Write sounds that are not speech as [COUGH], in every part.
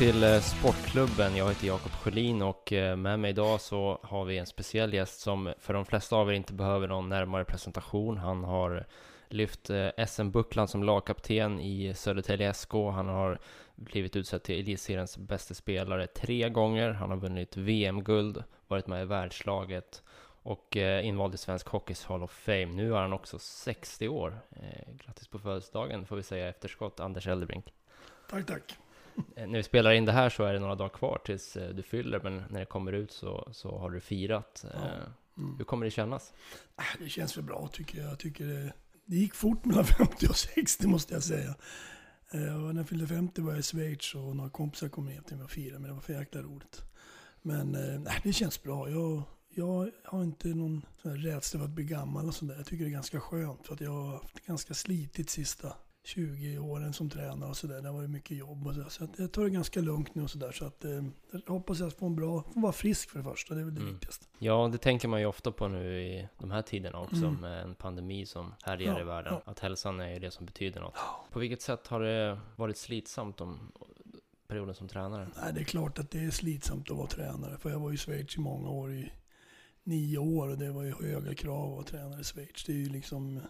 Till eh, Sportklubben. Jag heter Jakob Sjölin och eh, med mig idag så har vi en speciell gäst som för de flesta av er inte behöver någon närmare presentation. Han har lyft eh, SM-bucklan som lagkapten i Södertälje SK. Han har blivit utsedd till Elitseriens bästa spelare tre gånger. Han har vunnit VM-guld, varit med i världslaget och invald i Svensk Hockeys Hall of Fame. Nu är han också 60 år. Grattis på födelsedagen får vi säga efterskott, Anders Eldebrink. Tack, tack. Eh, när vi spelar in det här så är det några dagar kvar tills eh, du fyller, men när det kommer ut så, så har du firat. Ja. Eh, mm. Hur kommer det kännas? Ah, det känns väl bra tycker jag. jag tycker det, det gick fort mellan [LAUGHS] 50 och 60 måste jag säga. när jag fyllde 50 var jag i Schweiz och några kompisar kom ner till mig och firade, men det var för jäkla roligt. Men nej, det känns bra. Jag, jag har inte någon rädsla för att bli gammal och sådär. Jag tycker det är ganska skönt för att jag har haft ganska slitigt sista 20 åren som tränare och sådär. Det har varit mycket jobb och så. Så att jag tar det ganska lugnt nu och sådär. Så att eh, jag hoppas jag får en bra, får vara frisk för det första. Det är väl det mm. viktigaste. Ja, det tänker man ju ofta på nu i de här tiderna också mm. med en pandemi som härjar ja, i världen. Ja. Att hälsan är ju det som betyder något. Ja. På vilket sätt har det varit slitsamt om perioden som tränare? Nej, det är klart att det är slitsamt att vara tränare. För jag var i Schweiz i många år, i nio år och det var ju höga krav att vara tränare i Schweiz. Det är ju liksom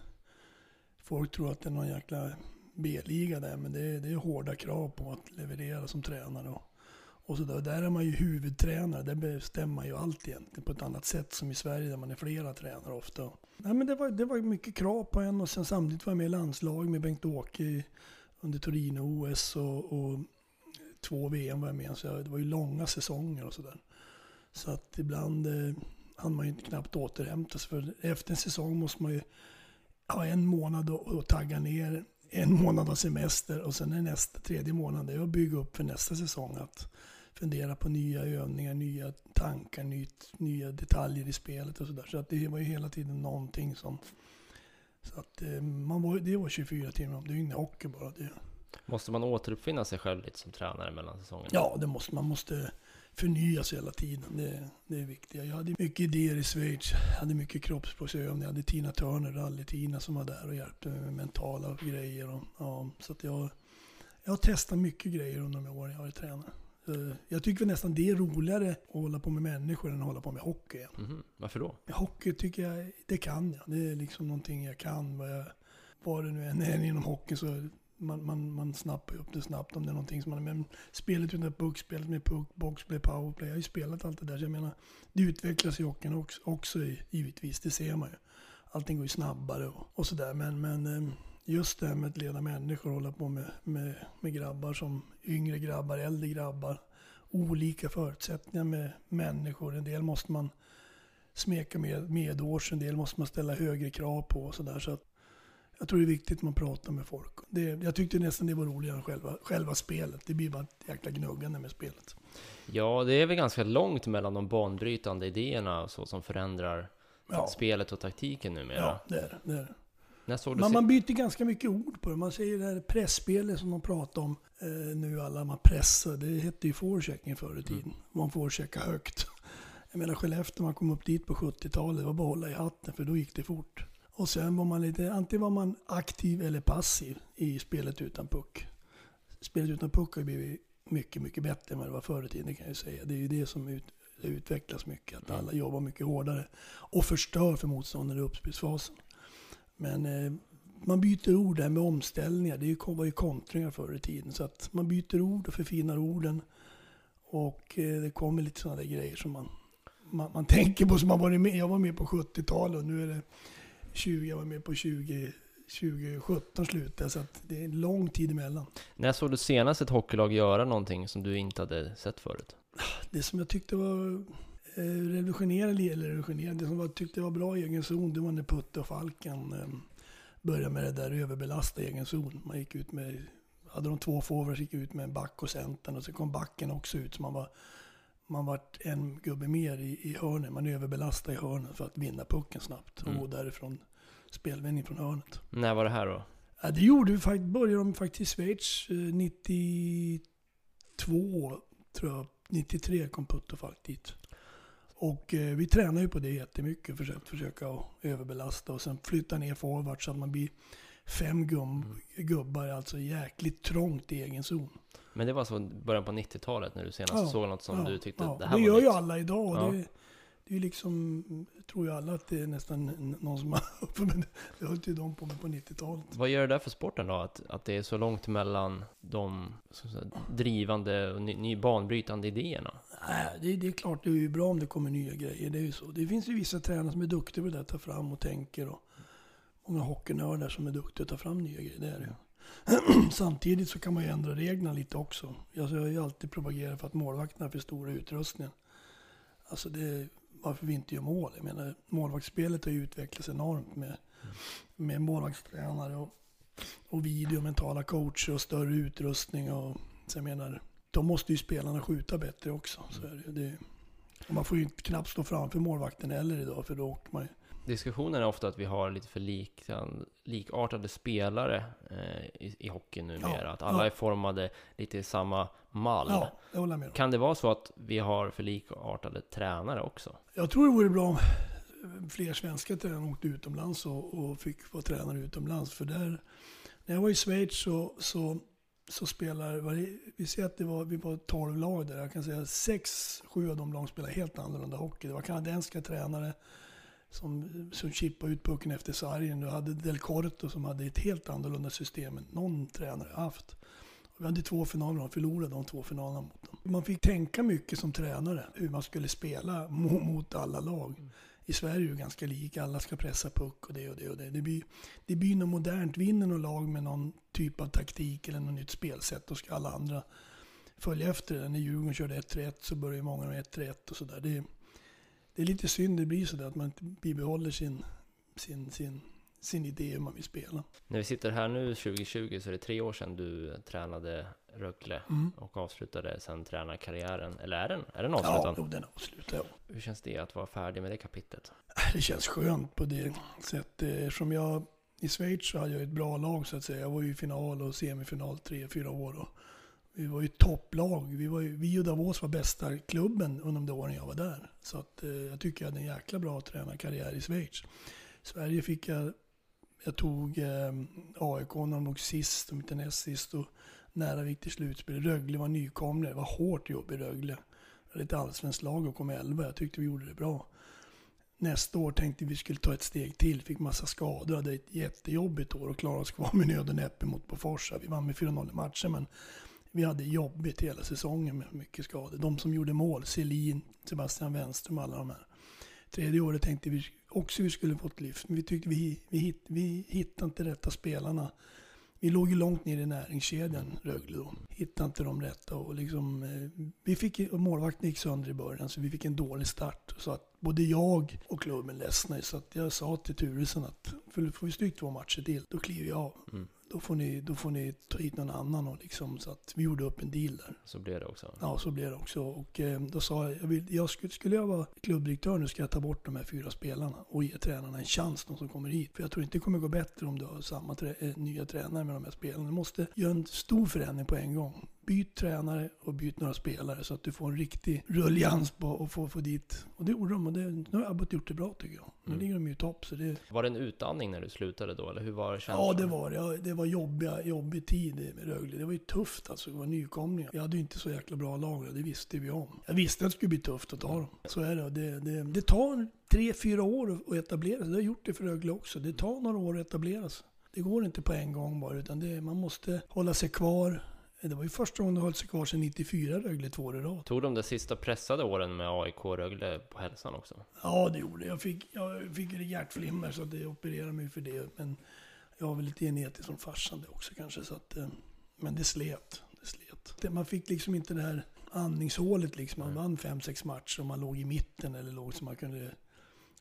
folk tror att det är någon jäkla B-liga där, men det är, det är hårda krav på att leverera som tränare. Och, och så där. där är man ju huvudtränare, där bestämmer man ju allt egentligen på ett annat sätt som i Sverige där man är flera tränare ofta. Nej, men det, var, det var mycket krav på en och sen samtidigt var jag med i landslag med Bengt-Åke under Torino-OS och, och, två VM var jag med. Så det var ju långa säsonger och sådär. Så att ibland eh, hann man ju knappt återhämta sig. För efter en säsong måste man ju ha en månad och, och tagga ner en månad av semester och sen är nästa, tredje månaden det är att bygga upp för nästa säsong. Att fundera på nya övningar, nya tankar, nytt, nya detaljer i spelet och sådär. Så att det var ju hela tiden någonting som... Så att eh, man var, det var 24 timmar om dygnet hockey bara. Det. Måste man återuppfinna sig själv lite som tränare mellan säsongerna? Ja, det måste man. måste förnya sig hela tiden. Det, det är viktigt. Jag hade mycket idéer i Schweiz. Jag hade mycket kroppsspråksövningar. Jag hade Tina Turner, Rally-Tina, som var där och hjälpte mig med mentala grejer. Och, ja, så att jag, jag har testat mycket grejer under de åren jag har varit tränare. Jag tycker nästan det är roligare att hålla på med människor än att hålla på med hockey. Mm. Varför då? Hockey tycker jag, det kan jag. Det är liksom någonting jag kan. Vad, jag, vad det nu än är inom hockey så man, man, man snappar upp det snabbt om det är någonting som man... Men spelet utan puck, spelet med puck, boxplay, powerplay. Jag har ju spelat allt det där. Så jag menar, det utvecklas i hockeyn också, också givetvis. Det ser man ju. Allting går ju snabbare och, och sådär. Men, men ehm, just det här med att leda människor, och hålla på med, med, med grabbar som yngre grabbar, äldre grabbar. Olika förutsättningar med människor. En del måste man smeka med medårs, en del måste man ställa högre krav på och sådär. Så att jag tror det är viktigt att man pratar med folk. Det, jag tyckte nästan det var roligare än själva, själva spelet. Det blir bara ett jäkla gnuggande med spelet. Ja, det är väl ganska långt mellan de banbrytande idéerna så som förändrar ja. spelet och taktiken numera. Ja, det är det. Är man, man byter ganska mycket ord på det. Man säger det här pressspelet som de pratar om eh, nu, alla man pressar. Det hette ju forechecking förr i tiden. Mm. Man forechecka högt. Jag menar Skellefteå, man kom upp dit på 70-talet, det var bara att hålla i hatten för då gick det fort. Och sen var man lite, antingen var man aktiv eller passiv i spelet utan puck. Spelet utan puck har blivit mycket, mycket bättre än vad det var förr i tiden kan jag säga. Det är ju det som ut, det utvecklas mycket, att alla jobbar mycket hårdare och förstör för motståndare i uppspelsfasen. Men eh, man byter ord där med omställningar. Det var ju kontringar förr i tiden. Så att man byter ord och förfinar orden. Och eh, det kommer lite sådana där grejer som man, man, man tänker på som man varit med. Jag var med på 70-talet och nu är det 20, jag var med på 20, 2017 slutade, så att det är en lång tid emellan. När såg du senast ett hockeylag göra någonting som du inte hade sett förut? Det som jag tyckte var eh, revolutionerade, eller revolutionerade, det som var, tyckte var bra i egen zon, det var när Putte och Falken eh, började med det där överbelasta egen zon. Man gick ut med, hade de två forwards gick ut med en back och centern och så kom backen också ut. Så man var, man var en gubbe mer i, i hörnet. Man överbelastade i hörnet för att vinna pucken snabbt och Mm. gå därifrån spelvändning från hörnet. När var det här då? Ja, det gjorde vi faktiskt, började de faktiskt i Schweiz eh, 92, tror jag. 93 kom Putt och Falk dit. Och eh, vi tränade ju på det jättemycket, försökt försöka överbelasta och sen flytta ner forward så att man blir fem gum, gubbar, alltså jäkligt trångt i egen zon. Men det var så början på 90-talet när du senast Ja, såg något som Ja, du tyckte ja. det här det var gör nytt. ju alla idag. och Ja. Det, det är liksom, tror ju alla att det är nästan någon som har, [LAUGHS] men det höll ju de på med på 90-talet. Vad gör det där för sporten då? Att, att det är så långt mellan de säga, drivande och ny, ny banbrytande idéerna? Nej, det, det är klart det är ju bra om det kommer nya grejer. Det är ju så. Det finns ju vissa tränare som är duktiga på det, att ta fram och tänker. Och många hockeynördar som är duktiga att ta fram nya grejer. Det är det [CLEARS THROAT] ju. Samtidigt så kan man ju ändra reglerna lite också. Jag har ju alltid propagerat för att målvakterna har för stora utrustningar. Alltså det, varför vi inte gör mål. Jag menar, målvaktsspelet har ju utvecklats enormt med, med målvaktstränare och, och video, mentala coacher och större utrustning. Och, så jag menar, då måste ju spelarna skjuta bättre också. Så är det, det, man får ju knappt stå framför målvakten heller idag, för då åker man ju. Diskussionen är ofta att vi har lite för lik, likartade spelare eh, i, i hockey numera. Ja, att alla ja. är formade lite i samma mall. Ja, det håller jag med om. Kan det vara så att vi har för likartade tränare också? Jag tror det vore bra om fler svenska tränare åkte utomlands och, och fick vara tränare utomlands. För där, när jag var i Schweiz så, så, så spelar, vi ser att det var, vi var 12 lag där. Jag kan säga 6-7 av de lagen spelar helt annorlunda hockey. Det var kanadensiska tränare som, som chippade ut pucken efter sargen. Du hade Del Corto som hade ett helt annorlunda system än någon tränare haft. Vi hade två finaler och förlorade de två finalerna mot dem. Man fick tänka mycket som tränare hur man skulle spela mo- mot alla lag. I Sverige är det ju ganska lika, alla ska pressa puck och det och det och det. Det blir, det blir något modernt. Vinner någon lag med någon typ av taktik eller något nytt spelsätt, då ska alla andra följa efter det. När Djurgården körde 1-3-1 så börjar ju många med 1-3-1 och sådär. Det, är lite synd det blir sådär att man inte bibehåller sin, sin, sin, sin idé hur man vill spela. När vi sitter här nu 2020 så är det tre år sedan du tränade Rögle Mm. och avslutade sen tränarkarriären. Eller är den, är den Ja, avslutad? jo, den avslutar jag. Hur känns det att vara färdig med det kapitlet? Det känns skönt på det sättet. Eftersom jag i Schweiz så hade jag ett bra lag så att säga. Jag var ju i final och semifinal tre, fyra år. Och vi var ju ett topplag. Vi, var ju, vi och Davos var bästa klubben under de åren jag var där. Så att, eh, jag tycker jag hade en jäkla bra tränarkarriär i Schweiz. Sverige fick jag, jag tog eh, AIK när de låg sist, om inte näst sist. Och nära gick till slutspel. Rögle var nykomlingar. Det var hårt jobb i Rögle. Det var ett allsvenskt lag och kom elva. Jag tyckte vi gjorde det bra. Nästa år tänkte vi skulle ta ett steg till, fick massa skador, hade ett jättejobbigt år och klarade oss kvar med nöd och näppe mot Bofors. Vi vann med 4-0 i matcher men vi hade jobbigt hela säsongen med mycket skador. De som gjorde mål, Selin, Sebastian Wenström alla de här. Tredje året tänkte vi också vi skulle få ett lyft, men vi tyckte vi, vi, hitt, vi hittade inte rätta spelarna. Vi låg ju långt ner i näringskedjan, Rögle då. Hittade inte de rätta och liksom, eh, vi fick, och målvakten gick sönder i början så vi fick en dålig start. Så att både jag och klubben ledsnade. Så att jag sa till Turesen att för får vi stryk två matcher till, då kliver jag av. Mm. Då får, ni, då får ni ta hit någon annan och liksom, så att vi gjorde upp en deal där. Så blev det också. Ja, så blev det också. Och eh, då sa jag, jag, vill, jag skulle, skulle jag vara klubbdirektör nu ska jag ta bort de här fyra spelarna och ge tränarna en chans, de som kommer hit. För jag tror inte det kommer gå bättre om du har samma trä, eh, nya tränare med de här spelarna. Du måste göra en stor förändring på en gång. Byt tränare och byt några spelare så att du får en riktig rullians på och få, få dit. Och det gjorde de och det, nu har Abbott gjort det bra tycker jag. Nu Mm. ligger de ju i topp så det, Var det en utandning när du slutade då, eller hur var känslan? Ja, det var det. Det var jobbiga, jobbig tid med Rögle. Det var ju tufft alltså. Det var nykomlingar. Jag hade ju inte så jäkla bra lag det visste vi om. Jag visste att det skulle bli tufft att ta dem. Så är det. Det, det, det tar tre, fyra år att etablera sig. Det har gjort det för Rögle också. Det tar några år att etablera sig. Det går inte på en gång bara, utan det, man måste hålla sig kvar. Det var ju första gången de höll sig kvar sedan 94, Rögle två år i rad. Tog de de sista pressade åren med AIK Rögle på hälsan också? Ja, det gjorde jag. Fick, jag fick hjärtflimmer så att det opererade mig för det. Men jag har väl lite genetiskt från farsan det också kanske. Så att, eh, men det slet. Det slet. Det- Man fick liksom inte det här andningshålet liksom. Man vann fem, sex matcher och man låg i mitten eller låg så man kunde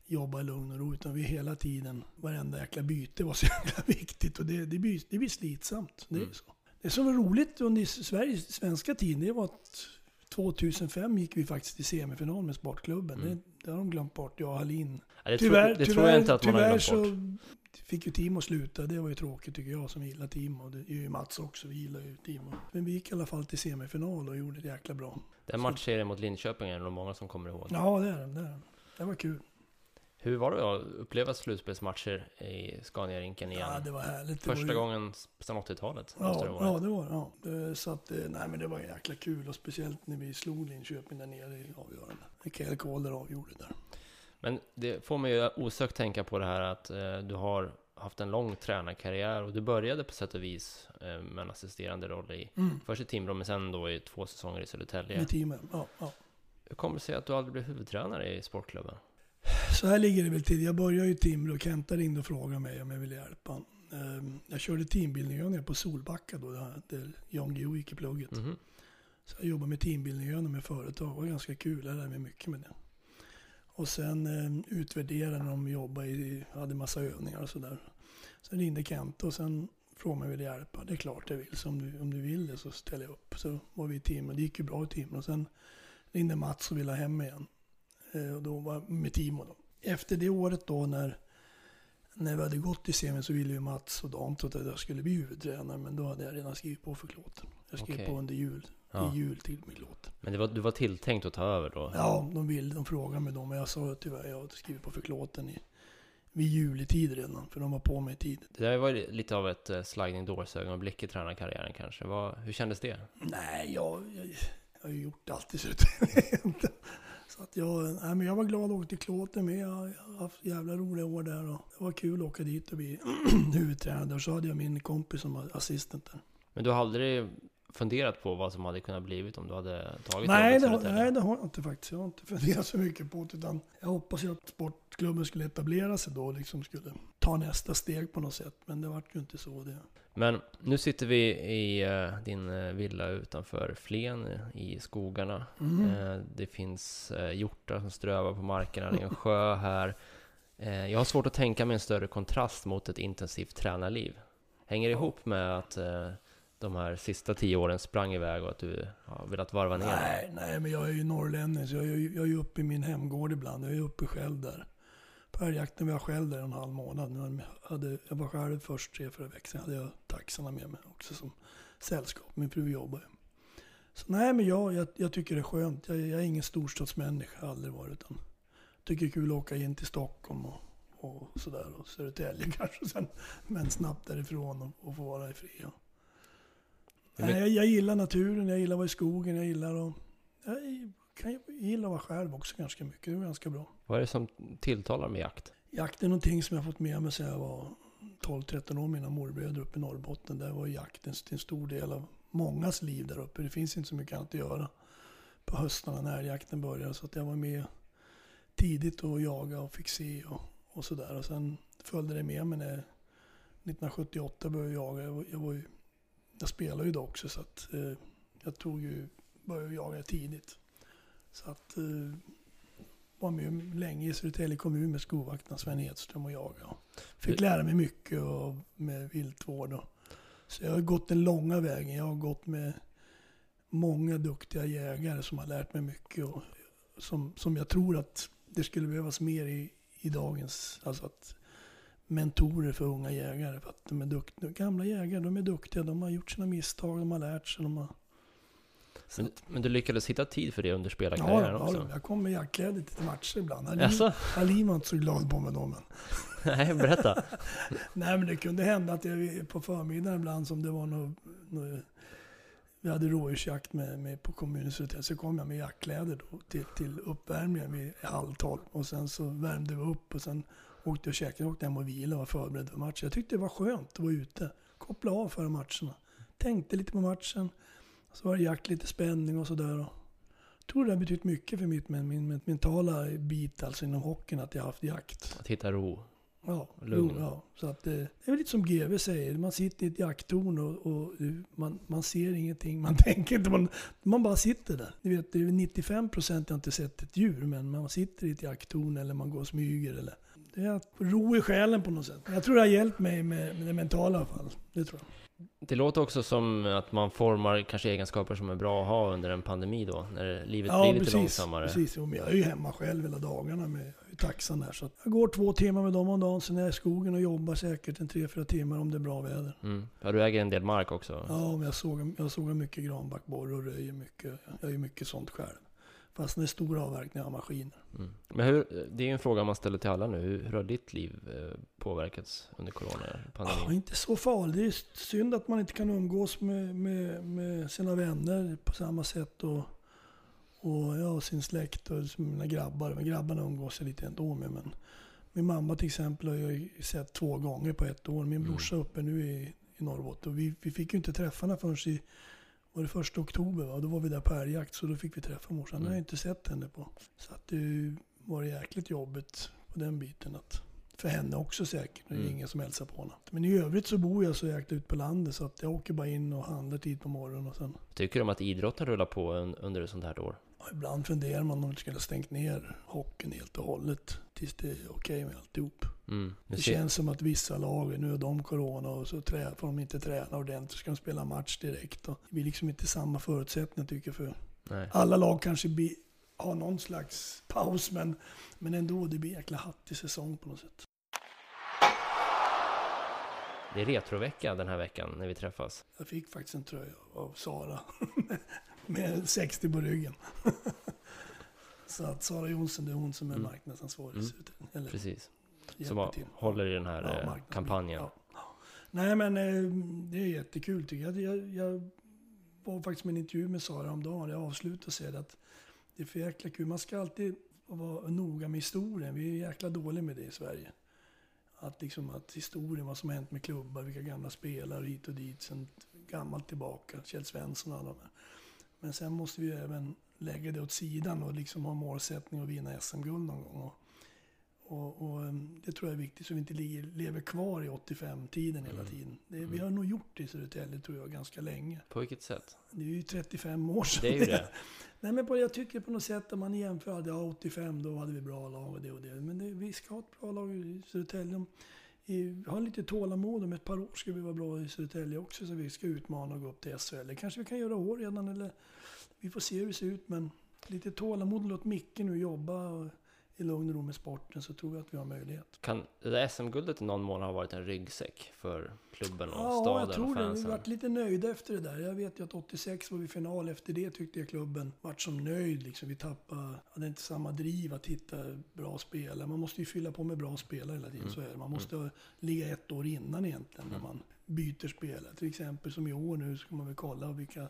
jobba i lugn och ro. Utan vi hela tiden, varenda jäkla byte var så [LAUGHS] jäkla viktigt och det, det, blir, det blir slitsamt. Det är Mm. så. Det som var roligt under Sveriges svenska tid, det var att 2005 gick vi faktiskt till semifinal med Sportklubben. Mm. Det, det har de glömt bort, jag och Hallin. Ja, det Tyvärr, det tror jag inte att man har tyvärr glömt bort. så fick ju Timo sluta. Det var ju tråkigt tycker jag som gillar Timo. Det gör ju Mats också, vi gillar ju Timo. Men vi gick i alla fall till semifinal och gjorde det jäkla bra. Den matchserien mot Linköping är det nog många som kommer ihåg. Ja, det är den. Det, är den. det var kul. Hur var det att uppleva slutspelsmatcher i Scania-rinken igen? Ja, det var härligt. Det var Första ju... gången sedan 80-talet Ja, det ja, det var. Ja. Det, så att, eh, nej, men det var jäkla kul och speciellt när vi slog Linköping där nere i avgörande. Mikael Calder avgjorde där. Men det får mig ju osökt tänka på det här att eh, du har haft en lång tränarkarriär och du började på sätt och vis eh, med en assisterande roll i Mm. först i Timrå men sen då i två säsonger i Södertälje. Med teamet. Ja, ja. Hur kommer det sig att du aldrig blev huvudtränare i sportklubben? Så här ligger det väl till. Jag började i Timrå och Kenta ringde och frågade mig om jag ville hjälpa. Ehm, Jag körde teambildningsövningar på Solbacka då, där- Jan Guillou gick i plugget. Mhm. Så jag jobbade med teambildningsövningar med företag. Det var ganska kul. Jag lärde mig mycket med det. Och sen eh, utvärderade de jobbade i, hade massa övningar och sådär. Sen ringde Kent och sen frågade om jag ville hjälpa. Det är klart jag vill. Så om du, om du vill det så ställer jag upp. Så var vi i team och det gick ju bra i team. Och sen ringde Mats och ville ha hem igen. Eh, och då var med Timo då. Efter det året då när, när vi hade gått i semin så ville ju Mats och Dan att jag skulle bli huvudtränare. Men då hade jag redan skrivit på för Klåten. Jag skrev Okej. på under jul, Ja. i jul till med Klåten. Men var, du var tilltänkt att ta över då? Ja, de ville, de frågade mig då. Men jag sa tyvärr, jag hade skrivit på för Klåten i, vid juletid redan. För de var på mig i tid. Det där var lite av ett eh, sliding doors ögonblick i tränarkarriären kanske. Vad, hur kändes det? Nej, jag, jag, jag har ju gjort allt i slutet. Så att jag, nej, men jag var glad att åka till Klåten med. Jag har haft jävla roliga år där. Och det var kul att åka dit och bli [CLEARS THROAT] huvudtränare. Och så hade jag min kompis som var assistent där. Men du har aldrig funderat på vad som hade kunnat blivit om du hade tagit Nej det, har, nej, det har jag inte faktiskt. Jag har inte [LAUGHS] funderat så mycket på det. Utan jag hoppas ju att sportklubben skulle etablera sig då och liksom skulle ta nästa steg på något sätt. Men det vart ju inte så. Det. Men nu sitter vi i eh, din eh, villa utanför Flen i skogarna. Mm. Eh, det finns hjortar som strövar på markerna, det är en sjö här. Jag har svårt att tänka mig en större kontrast mot ett intensivt tränarliv. Hänger det ihop med att de här sista tio åren sprang iväg och att du har velat varva ner? Nej, nej, men jag är ju norrlänning så jag är, jag är uppe i min hemgård ibland. Jag är uppe själv där. Älgjakten var jag själv där en halv månad. Nu hade, jag var själv först tre, fyra veckor. Sen hade jag taxarna med mig också som sällskap. Min fru jobbar ju. Så nej, men jag, jag, jag tycker det är skönt. Jag, jag är ingen storstadsmänniska, jag har aldrig varit. Utan tycker det är kul att åka in till Stockholm och, och sådär. Och Södertälje [LAUGHS] kanske sen. Men snabbt därifrån och, och få vara i fred. Nej, jag, jag gillar naturen, jag gillar att vara i skogen, jag gillar att... Jag kan jag gillar att vara själv också ganska mycket. Det är ganska bra. Vad är det som tilltalar med jakt? Jakt är någonting som jag fått med mig sedan jag var 12-13 år. Mina morbröder uppe i Norrbotten. Där var jakten en stor del av mångas liv där uppe. Det finns inte så mycket annat att göra på höstarna när älgjakten börjar. Så att jag var med tidigt och jaga och fick se och, och sådär. Och sen följde det med mig när 1978 började jag jaga. Jag, var, jag, var ju, jag spelade ju då också så att eh, jag tog ju, började jaga tidigt. Så att eh, var med länge i Södertälje kommun med skolvakten Sven Edström och jaga. Och Fick lära mig mycket och, med viltvård. Och, så jag har gått den långa vägen. Jag har gått med många duktiga jägare som har lärt mig mycket. Och som, som jag tror att det skulle behövas mer i, i dagens... Alltså att mentorer för unga jägare. För att de är duktiga. Gamla jägare, de är duktiga. De har gjort sina misstag, de har lärt sig. De har, Men, men du lyckades hitta tid för det under Ja, spelarkarriären ja, också? jag kom med jaktkläder till matcher ibland. Halin, Jaså? Halin var inte så glad på mig då. Men. [LAUGHS] Nej, berätta. [LAUGHS] Nej, men det kunde hända att jag på förmiddagen ibland som det var något... något vi hade rådjursjakt med, med på kommunens hotell. Så kom jag med jaktkläder då till, till uppvärmningen vid halv tolv. Och sen så värmde vi upp och sen åkte jag och käkade. åkte hem och vilade och var förberedd för matchen. Jag tyckte det var skönt att vara ute. Koppla av före matcherna. Tänkte lite på matchen. Så var det jakt, lite spänning och sådär. Jag tror det har betytt mycket för mitt, min, min mentala bit alltså inom hockeyn att jag har haft jakt. Att hitta ro. Ja, Lugn. jo, ja. Så att, eh, det är väl lite som GV säger, man sitter i ett jakttorn och, och man, man ser ingenting, man [LAUGHS] tänker inte, man, man bara sitter där. Ni vet, det är 95 procent jag inte sett ett djur, men man sitter i ett jakttorn eller man går och smyger. Eller, det är att ro i själen på något sätt. Jag tror det har hjälpt mig med, med det mentala i alla fall. Det tror jag. Det låter också som att man formar kanske egenskaper som är bra att ha under en pandemi då, när livet Ja, blir lite precis. långsammare. precis. Jag är ju hemma själv hela dagarna med taxan där. Så jag går två timmar med dem om dagen, sen är jag i skogen och jobbar säkert en tre, fyra timmar om det är bra väder. Mm. Ja, du äger en del mark också. Ja, men jag såg, jag såg mycket granbarkborre och röjer mycket. Jag gör mycket sånt själv. Fast det är stora avverkningar av maskiner. Mm. Men hur, det är ju en fråga man ställer till alla nu. Hur, hur har ditt liv eh, påverkats under coronapandemin? Ja, inte så farligt. Det är synd att man inte kan umgås med, med, med sina vänner på samma sätt. Och, och ja, sin släkt och mina grabbar. Men grabbarna umgås jag lite ändå med. Men min mamma till exempel har jag sett två gånger på ett år. Min Mm. brorsa är uppe nu i, i Norrbotten. Och vi, vi fick ju inte träffa henne förrän i var det första oktober va? Då var vi där på älgjakt så då fick vi träffa morsan. Mm. Jag har Mm. inte sett henne på. Så att det var jäkligt jobbigt på den biten. Att, för henne också säkert. Det är Mm. ingen som hälsar på henne. Men i övrigt så bor jag så jäkligt ut på landet så att jag åker bara in och handlar tid på morgonen och sen Tycker du om att idrotten rullar på un, under ett sånt här år? Ibland funderar man om de skulle ha stängt ner hockeyn helt och hållet tills det är okej med alltihop. Mm. Det känns som att vissa lag, nu har de corona och så trä, får de inte träna ordentligt så ska de spela match direkt. Och det blir liksom inte samma förutsättningar tycker jag för Nej. alla lag kanske blir, har någon slags paus men, men ändå, det blir jäkla hattig säsong på något sätt. Det är retrovecka den här veckan när vi träffas. Jag fick faktiskt en tröja av Sara [LAUGHS] med 60 på ryggen. [LAUGHS] Så att Sara Jonsson, det är hon som är Mm. marknadsansvarig. Mm. Eller Precis. Som till. håller i den här Ja, eh, kampanjen. Ja. Nej men eh, det är jättekul tycker jag. jag. Jag var faktiskt med en intervju med Sara om dagen. Jag avslutade och det att det är för jäkla kul. Man ska alltid vara noga med historien. Vi är jäkla dåliga med det i Sverige. Att, liksom, att historien, vad som har hänt med klubbar, vilka gamla spelare hit och dit, sen gammalt tillbaka, Kjell Svensson och alla de här. Men sen måste vi ju även lägga det åt sidan och liksom ha målsättning att vinna SM-guld någon gång. Och, och, em, det tror jag är viktigt så vi inte lever kvar i 85-tiden hela Mm. tiden. Det, Vi Mm. har nog gjort det i Södertälje tror jag ganska länge. På vilket sätt? Det är ju 35 år sedan. Det är ju det. [LAUGHS] Nej men på, jag tycker på något sätt om man jämför, ja 85 då hade vi bra lag och det och det. Men det, vi ska ha ett bra lag i Södertälje. I, ha lite tålamod, om ett par år ska vi vara bra i Södertälje också. Så vi ska utmana och gå upp till SHL. Det kanske vi kan göra i år redan eller vi får se hur det ser ut. Men lite tålamod, låt Micke nu jobba och i lugn och ro med sporten så tror jag att vi har möjlighet. Kan det SM-guldet i någon mån ha varit en ryggsäck för klubben och Ja, staden jag tror och det. Vi fansen? varit lite nöjda efter det där. Jag vet ju att 86 var vi final. Efter det tyckte jag klubben vart som nöjd. Liksom. Vi tappade, hade inte samma driv att hitta bra spelare. Man måste ju fylla på med bra spelare hela tiden. Mm. Så är det. Man måste ligga ett år innan egentligen när Mm. man byter spelare. Till exempel som i år nu så ska man väl kolla vilka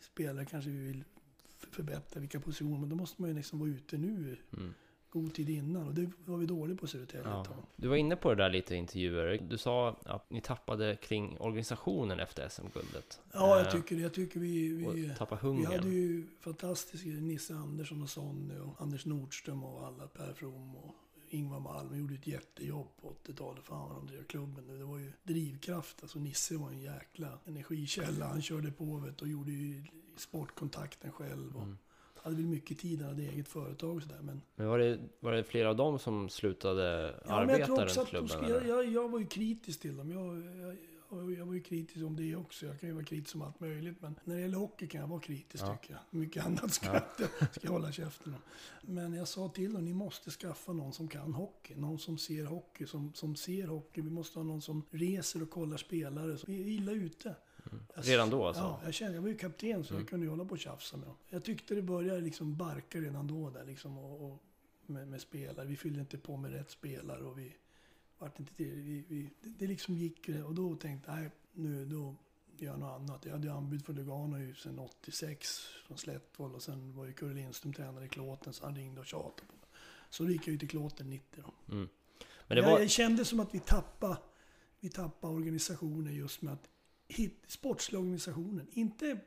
spelare kanske vi vill förbättra, vilka positioner. Men då måste man ju liksom vara ute nu Mm. God tid innan. Och det var vi dåliga på i Södertälje Ja. Du var inne på det där lite i intervjuer. Du sa att ni tappade kring organisationen efter SM-guldet. Ja, Eh, jag tycker, jag tycker vi... vi tappade Vi hungern. hade ju fantastiska Nisse Andersson och Sonny och Anders Nordström och alla, Per From och Ingvar Malm gjorde ett jättejobb på 80-talet. Fan vad de drev klubben. Det var ju drivkraft. Alltså Nisse var en jäkla energikälla. Han körde på vet, och gjorde ju sportkontakten själv. Och Mm. Hade väl mycket tid, han hade eget företag och sådär. Men, Men var det, var det flera av dem som slutade ja, jag arbeta också runt att de klubben? skulle, jag, jag, jag var ju kritisk till dem. Jag, jag, jag, jag var ju kritisk om det också. Jag kan ju vara kritisk om allt möjligt. Men när det gäller hockey kan jag vara kritisk Ja. tycker jag. Mycket annat ska, Ja. jag, ska jag hålla käften om. Men jag sa till dem, ni måste skaffa någon som kan hockey. Någon som ser hockey, som, som ser hockey. Vi måste ha någon som reser och kollar spelare. Så vi är illa ute. Jag- Redan då alltså? Ja, jag kände, jag var ju kapten så Mm. jag kunde ju hålla på och tjafsa med dem. Jag tyckte det började liksom barka redan då där liksom och, och med, med spelare. Vi fyllde inte på med rätt spelare och vi vart inte till. Vi, vi, det, det liksom gick och då tänkte jag, nu då gör jag något annat. Jag hade ju anbud för Lugano ju sedan 86 från Slättvoll och sen var ju Kurre Lindström tränare i Klåten så han ringde och tjatade på mig. Så då gick jag ju till Klåten 90 då. Mm. Men det jag, var... jag kände som att vi tappade, vi tappade organisationen just med att hit, sportsliga organisationen, inte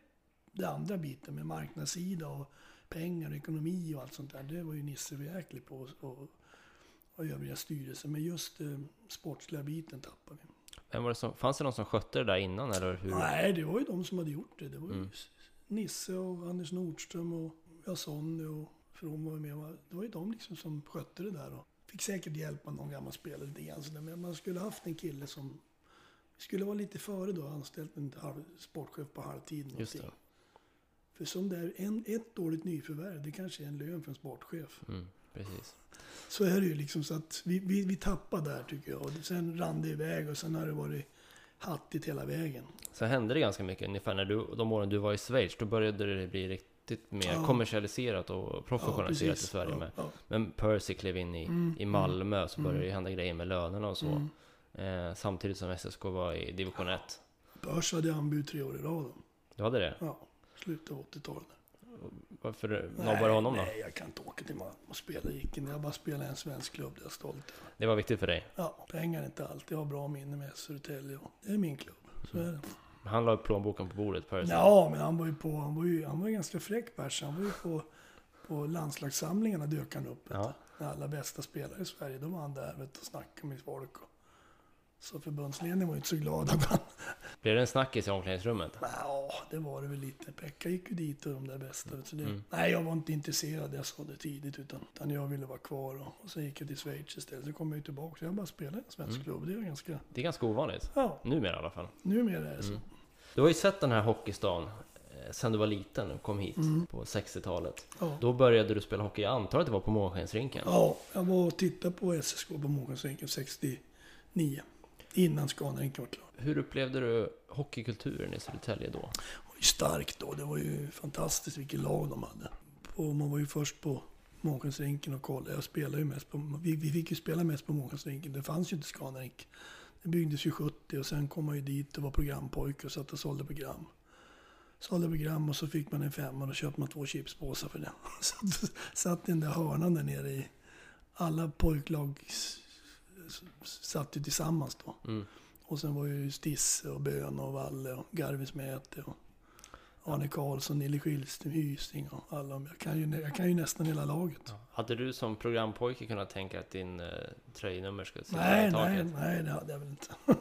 det andra biten med marknadssida och pengar och ekonomi och allt sånt där. Det var ju Nisse jäklig på. Och, och övriga styrelsen. Men just eh, sportsliga biten tappade vi. Vem var det som, fanns det någon som skötte det där innan eller hur? Nej, det var ju de som hade gjort det. Det var ju Mm. Nisse och Anders Nordström och ja, Sonny och From var med. Det var ju de liksom som skötte det där. Och fick säkert hjälp av någon gammal spelare lite grann. sådär. Men man skulle haft en kille som skulle vara lite före då, anställt en halv, sportchef på halvtid. Just det. För som det är, en, ett dåligt nyförvärv, det kanske är en lön för en sportchef. Mm, precis. Så är det ju liksom så att vi, vi, vi tappade där tycker jag. Och sen rann det iväg och sen har det varit hattigt hela vägen. Sen hände det ganska mycket ungefär när du, de åren du var i Schweiz. Då började det bli riktigt mer Ja. kommersialiserat och professionaliserat i precis. Sverige ja, med. Ja. Men Percy klev in i, Mm, i Malmö så började mm. det hända grejer med lönerna och så. Mm. Eh, samtidigt som SSK var i division 1. Börs hade anbud tre år i rad. då. Du hade det? Ja, slutet av 80-talet. Varför nobbade du honom då? Nej, jag kan inte åka till Malmö och spela i Icken. Jag bara spelar i en svensk klubb, det är jag stolt över. Det var viktigt för dig. Ja, pengar är inte allt. Jag har bra minne med Södertälje. och Det är min klubb. Så är det. Han la plånboken på bordet, Percy. Ja, men han var ju på, han var ju, han var ju ganska fräck pers. Han var ju på, på landslagssamlingarna dök han upp. Ja. När alla bästa spelare i Sverige, då var han där vet, och snackade med folk. Och, så förbundsledningen var ju inte så glad att han... Blev det en snackis i omklädningsrummet? Ja, det var det väl lite. Pekka gick ju dit och de där bästa. Så det, Mm. Nej, jag var inte intresserad. Jag sa det tidigt. Utan, utan jag ville vara kvar. Och, och sen gick jag till Schweiz istället. Så kom jag ju tillbaka. Så jag bara spelade i en svensk Mm. klubb. Det är ganska... Det är ganska ovanligt. Ja, Numera i alla fall. numera är det så. Mm. Du har ju sett den här hockeystan eh, sen du var liten och kom hit Mm. på 60-talet. Ja. Då började du spela hockey, jag antar att det var på Månskensrinken? Ja, jag var och tittade på SSK på Månskensrinken 69. Innan Scanarinken var klar. Hur upplevde du hockeykulturen i Södertälje då? Det var ju starkt då. Det var ju fantastiskt vilket lag de hade. Och man var ju först på Månskensrinken och kollade. Jag spelade ju mest på... Vi, vi fick ju spela mest på Månskensrinken. Det fanns ju inte Scanarink. Det byggdes ju 70 och sen kom man ju dit och var programpojke och satt och sålde program. Sålde program och så fick man en femma och då köpte man två chipspåsar för det. [LAUGHS] Satt, satt i den där hörnan där nere i... Alla pojklag s- s- satt ju tillsammans då. Mm. Och sen var ju Stisse och Bön och Valle och Garvis Mäte och Arne Karlsson, Nille Skillström, Hysing och alla. Jag kan, ju, jag kan ju nästan hela laget. Hade du som programpojke kunnat tänka att din eh, tröjnummer skulle sitta Nej, i nej, taket? nej, det hade jag väl inte. [LAUGHS]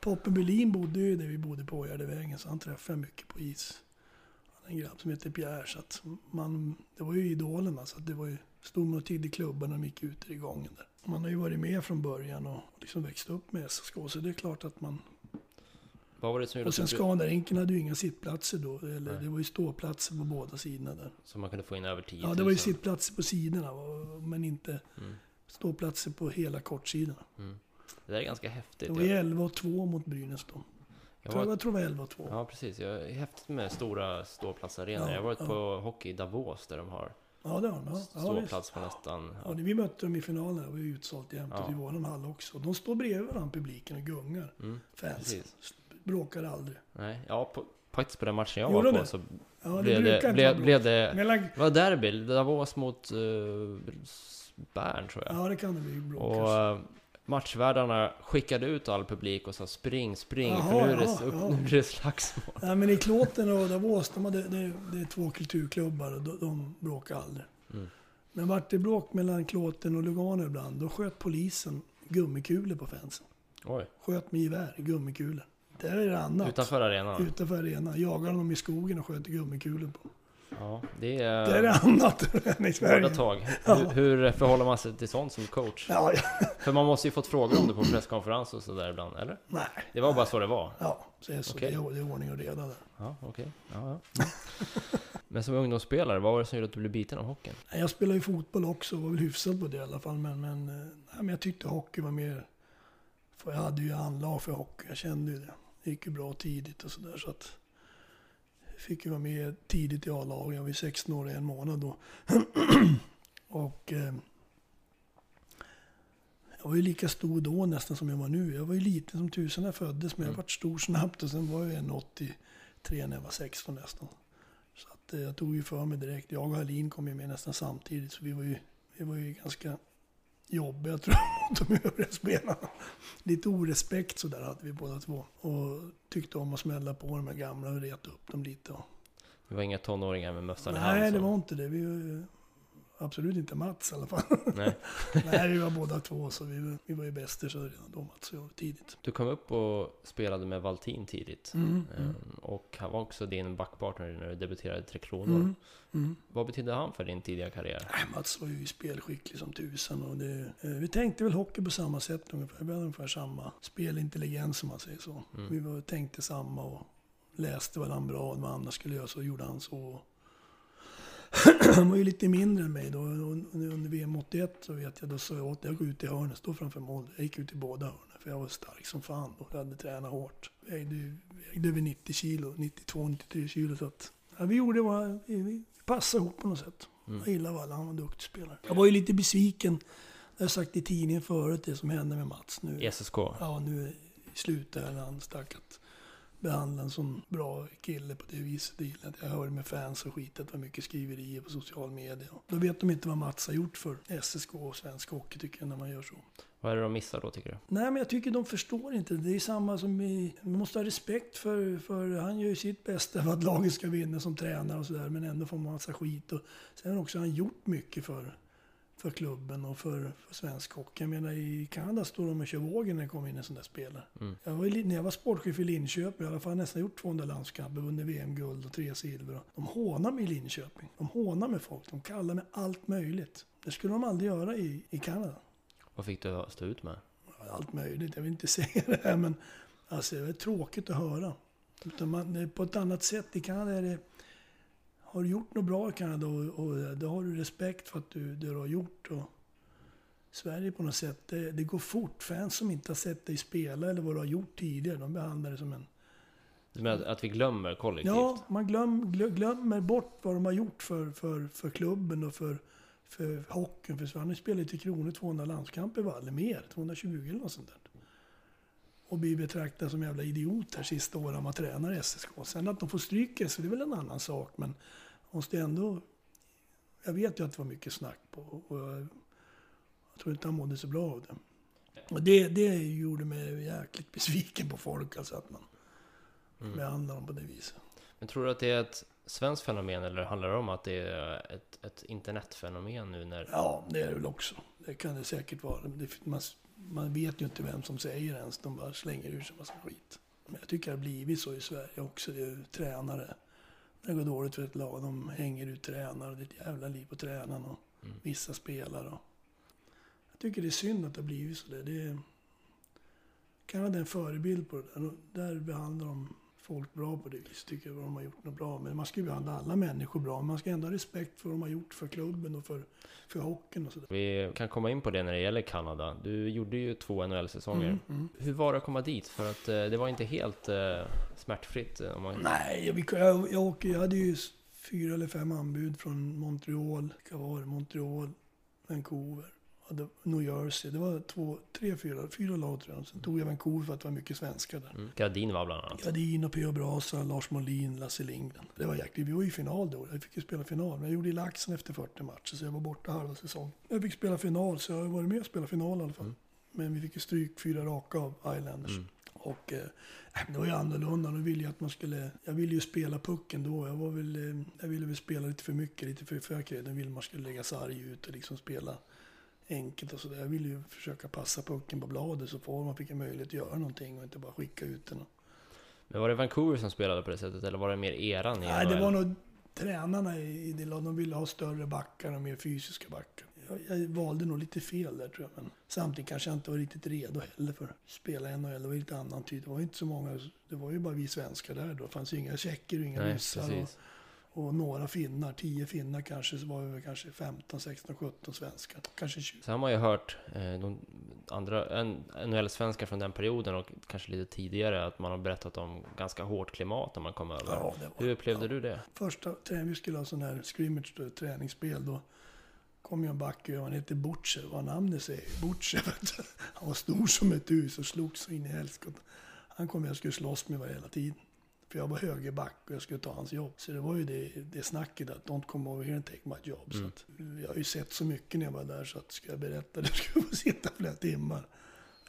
Poppe Berlin bodde ju där vi bodde på Ågärdevägen så han träffade jag mycket på is. Han är en grabb som heter Pierre så att man, det var ju idolerna så att det var ju, stod man och tiggde i klubban när de gick ut i gången där. Man har ju varit med från början och liksom växt upp med SSK så det är klart att man Vad var det som gjorde Och sen Scanarinken hade ju inga sittplatser då. Eller Nej. det var ju ståplatser på båda sidorna där. så man kunde få in över 10 Ja, 000? det var ju sittplatser på sidorna. Men inte Mm. ståplatser på hela kortsidorna. Mm. Det där är ganska häftigt. Det var ju Jag, 11 och 2 mot Brynäs då. jag var, jag tror det var 11 och 2. ja, precis. Jag är häftigt med stora ståplatsarenor. Ja, jag har varit ja. på hockey i Davos där de har Ja, det var de. Ja, ja, ståplats på nästan... Ja, Ja. det- vi mötte dem i finalen. Det var utsålt jämt. Ja. Och i våran hall också. De står bredvid varandra, publiken, och gungar. Mm, Fansen. Bråkar aldrig. Nej, ja, på, faktiskt på den matchen jag Gjorde var på det? så Ja, det blev, det, blev, blev det... Mellan... Det var derby, Davos mot uh, Bern tror jag. Ja, det kan det bli bråk och uh, matchvärdarna skickade ut all publik och sa spring, spring, Jaha, för nu är, det, upp, ja. nu är det slagsmål. Nej, men i Klåten och Davos, de hade, det, det är två kulturklubbar och de, de bråkar aldrig. Mm. Men vart det bråk mellan Klåten och Lugano ibland, då sköt polisen gummikulor på fansen. Oj, Sköt med gevär, gummikulor. Där är det annat. utanför arenan. Utanför arenan. Jagade dem i skogen och sköt gummikul på. Ja, det är är det annat än i Sverige. hårda tag. Ja. Hur, hur förhåller man sig till sånt som coach? Ja, ja. För man måste ju fått frågor om det på presskonferens och sådär ibland, eller? Nej. Det var bara så det var? Ja, så är det så. Okej. Det, är, det är ordning och reda där. Ja, okej. Ja, ja. Men som ungdomsspelare, vad var det som gjorde att du blev biten av hockeyn? Nej, Jag spelade ju fotboll också och var väl hyfsad på det i alla fall. Men, men, eh, nej, men jag tyckte hockey var mer... För jag hade ju anlag för hockey. Jag kände ju det. Det gick ju bra tidigt och sådär. Så att fick ju vara med tidigt i A-laget. Jag var ju 16 år och en månad då. [CLEARS THROAT] och eh, jag var ju lika stor då nästan som jag var nu. Jag var ju liten som tusen när jag föddes. Men jag Mm. vart stor snabbt och sen var jag 1,83 när jag var 16 nästan. Så att, eh, jag tog ju för mig direkt. Jag och Hallin kom ju med nästan samtidigt. Så vi var ju, vi var ju ganska jobbiga tror jag de [LAUGHS] övriga spelarna. Lite orespekt så där hade vi båda två. Och tyckte om att smälla på de här gamla och reta upp dem lite. Det var inga tonåringar med mössan i hand? nej, det var inte det. Vi, Absolut inte Mats i alla fall. Nej. [LAUGHS] Nej, vi var båda två, så vi, vi var ju bäster så redan då, Mats och jag, tidigt. Du kom upp och spelade med Valtin tidigt. Mm, Ehm, Och han var också din backpartner när du debuterade i Tre Kronor. mm, mm. Vad betydde han för din tidiga karriär? Nej, Mats var ju spelskicklig som tusan. Och det, eh, vi tänkte väl hockey på samma sätt ungefär. Vi hade ungefär samma spelintelligens om man säger så. Mm. Vi var, tänkte samma och läste varandra bra. Vad andra skulle göra så gjorde han så. Han [CLEARS THROAT] var ju lite mindre än mig då. Under VM 81 så vet jag, då sa jag åt jag gå ut i hörnet, stå framför mål. Jag gick ut i båda hörnen för jag var stark som fan då. Jag hade tränat hårt. Jag vägde, vägde över 90 kilo, 92-93 kilo. Så att, ja, vi gjorde vad, vi, vi passade ihop på något sätt. Mm. Jag gillar Valle, han var en duktig spelare. Jag var ju lite besviken, det har sagt i tidningen förut, det som hände med Mats nu. I SSK? Ja, nu i slutet när han stack att behandla en sån bra kille på det viset. Det jag. Jag hörde med fans och skit att det var mycket skriverier på social media. Då vet de inte vad Mats har gjort för SSK och svensk hockey tycker jag när man gör så. Vad är det de missar då tycker du? Nej, men jag tycker de förstår inte. Det är samma som i... Man måste ha respekt för... för han gör ju sitt bästa för att laget ska vinna som tränare och sådär. Men ändå får man massa skit. Och sen har också han gjort mycket för, för klubben och för, för svensk hockey. Jag menar i Kanada står de och kör vågen när det kommer in en sån där spelare. Mm. Jag var, när jag var sportchef i Linköping, i alla fall nästan gjort 200 landskamper, vunnit VM-guld och tre silver. De hånar mig i Linköping. De hånar med folk. De kallar mig allt möjligt. Det skulle de aldrig göra i, i Kanada Vad fick du stå ut med? allt möjligt. Jag vill inte [LAUGHS] säga det här men alltså, det är tråkigt att höra. Utan man, på ett annat sätt. I Kanada är det... Har du gjort något bra i Kanada och, och då har du respekt för att du, det du har gjort. Och Sverige på något sätt, det, det går fort. Fans som inte har sett dig spela eller vad du har gjort tidigare, de behandlar det som en... Du menar att- vi glömmer kollektivt? Ja, man glöm, glö- glömmer bort vad de har gjort för, för, för klubben och för, för hockeyn. För ju spelat till Kronor 200 landskamper eller mer, 220 eller något sånt där. Och blir betraktad som jävla idiot här sista året han var tränare i SSK. Sen att de får stryk så det är väl en annan sak. Men måste ändå... Jag vet ju att det var mycket snack på och jag, jag tror inte han mådde så bra av det. Och det, det gjorde mig jäkligt besviken på folk, alltså att man Mm. behandlar dem på det viset. Men tror du att det är ett svenskt fenomen eller handlar det om att det är ett, ett internetfenomen nu när... Ja, det är det väl också. Det kan det säkert vara. Det, man, man vet ju inte vem som säger ens. De bara slänger ur sig massa skit. Men jag tycker det har blivit så i Sverige också. Det är tränare. Det går dåligt för ett lag. De hänger ut tränare. Det är ett jävla liv på tränaren och Mm. vissa spelare. Och jag tycker det är synd att det har blivit så där. Det är, Kanada är en förebild på det där. Och där behandlar de folk bra på det viset. Tycker jag de har gjort något bra. Men man ska ju behandla alla människor bra. Man ska ändå ha respekt för vad de har gjort för klubben och för, för hockeyn och sådär. Vi kan komma in på det när det gäller Kanada. Du gjorde ju två NHL-säsonger. Mm, mm. Hur var det att komma dit? För att eh, det var inte helt eh, smärtfritt. eh, Om man... Nej, jag, jag, jag, jag hade ju fyra eller fem anbud från Montreal, vilka var det? Montreal, Vancouver, hade New Jersey. Det var två, tre, fyra, fyra lag tror jag. Sen tog jag Vancouver för att det var mycket svenskar där. Mm. Gardin var bland annat. Gardin och P.O. Brasa, Lars Molin, Lasse Lindgren. Det var jäkligt. Vi var ju i final då. Jag fick ju spela final. Men jag gjorde i laxen efter 40 matcher så jag var borta halva säsongen. Jag fick spela final så jag har varit med och spelat final i alla fall. Mm. Men vi fick ju stryk fyra raka av Islanders. Mm. Och eh, det var ju annorlunda. Då ville jag att man skulle... Jag ville ju spela pucken då. Jag var väl... Eh, jag ville väl spela lite för mycket, lite för förklädd. Jag ville man skulle lägga sarg ut och liksom spela enkelt och sådär. Jag ville ju försöka passa pucken på bladet så får man fick en möjlighet att göra någonting och inte bara skicka ut den. Men var det Vancouver som spelade på det sättet eller var det mer eran i Nej, det var nog tränarna i i det laget. De ville ha större backar och mer fysiska backar. Jag, jag valde nog lite fel där tror jag. Men samtidigt kanske jag inte var riktigt redo heller för att spela NHL. Det var lite annan tid. Det var inte så många. Det var ju bara vi svenskar där då. Det fanns ju inga tjecker och inga ryssar. Och, några finnar. Tio finnar kanske. Så var vi kanske 15, 16, 17 svenskar. Kanske 20. Så har man ju hört eh, de andra NHL-svenskar från den perioden och kanske lite tidigare att man har berättat om ganska hårt klimat när man kom över. Ja, det var, Hur upplevde du det? Första träningen, vi skulle ha sån här scrimmage, då, träningsspel. Då kom ju en back han hette Butcher, vad namnet säger. Butcher. [LAUGHS] Han var stor som ett hus och slogs så in i helskotta. Han kom jag skulle slåss med varje hela tiden. För jag var högerback och jag skulle ta hans jobb. Så det var ju det, det snacket att don't come over here and take my job. Mm. Så att, jag har ju sett så mycket när jag var där så att ska jag berätta det [LAUGHS] skulle jag få sitta flera timmar.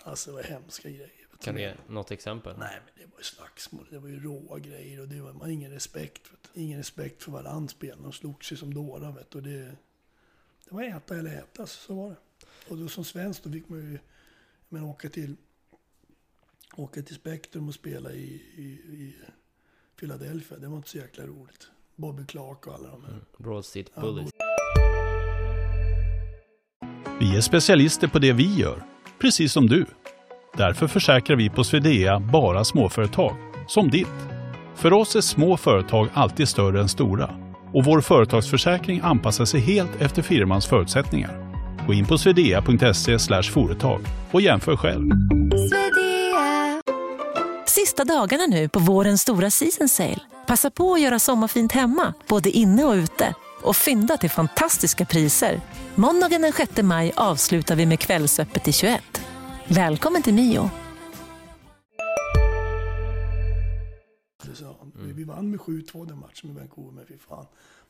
Alltså det var hemska grejer. Kan du ge något exempel? Nej, men det var ju slagsmål. Det var ju råa grejer och det var man hade ingen respekt. Ingen respekt för varandra spelarna. De slogs ju som dårar. Vet du. Och det, det var äta eller äta, så var det. Och då som svensk då fick man ju men, åka till åka till Spektrum och spela i, i, i Philadelphia. Det var inte så jäkla roligt. Bobby Clark och alla de här. Mm. Broad Street Ja, Bullies. Vi är specialister på det vi gör, precis som du. Därför försäkrar vi på Swedea bara småföretag, som ditt. För oss är små företag alltid större än stora och vår företagsförsäkring anpassar sig helt efter firmans förutsättningar. Gå in på swedea.se företag och jämför själv. Sista dagarna nu på vårens stora season sale. Passa på att göra sommarfint hemma, både inne och ute. Och fynda till fantastiska priser. Måndagen den 6 maj avslutar vi med Kvällsöppet i 21. Välkommen till Mio. Så, vi, vi vann med 7-2 den matchen med Vancouver, men fy fan.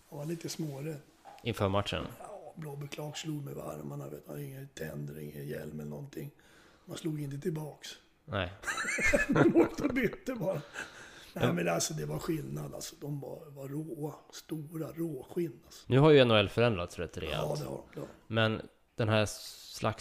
Man var lite smårädd. Inför matchen. Ja, Blåby Clark slog med varmarna, vet man, inga tänder, ingen hjälm eller någonting. Man slog inte tillbaks. Nej. Man [LAUGHS] åkte och bytte bara. Nej men alltså det var skillnad alltså. De var, var råa, stora, råskinn alltså. Nu har ju NHL förändrats rätt Ja, rejält. det har de. Men den här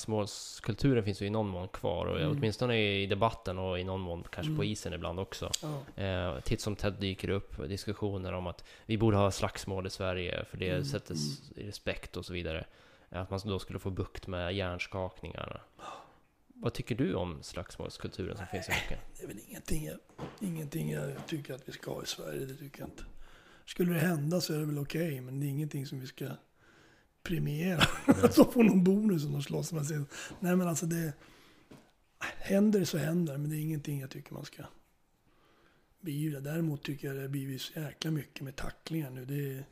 slagsmålskulturen finns ju i någon mån kvar. Och Mm. åtminstone i debatten och i någon mån kanske på isen ibland också. Ja. Eh, titt som tätt dyker upp diskussioner om att vi borde ha slagsmål i Sverige för det Mm, sätter i respekt och så vidare. Att man då skulle få bukt med hjärnskakningarna. Vad tycker du om slagsmålskulturen som finns i hockeyn? Det är väl ingenting jag, ingenting jag tycker att vi ska ha i Sverige, det tycker jag inte. Skulle det hända så är det väl okej, men det är ingenting som vi ska premiera. [LAUGHS] Så får någon bonus om de slåss med sig. Nej men alltså det... Händer det så händer men det är ingenting jag tycker man ska beivra. Däremot tycker jag det har blivit så jäkla mycket med tacklingar nu. Det är,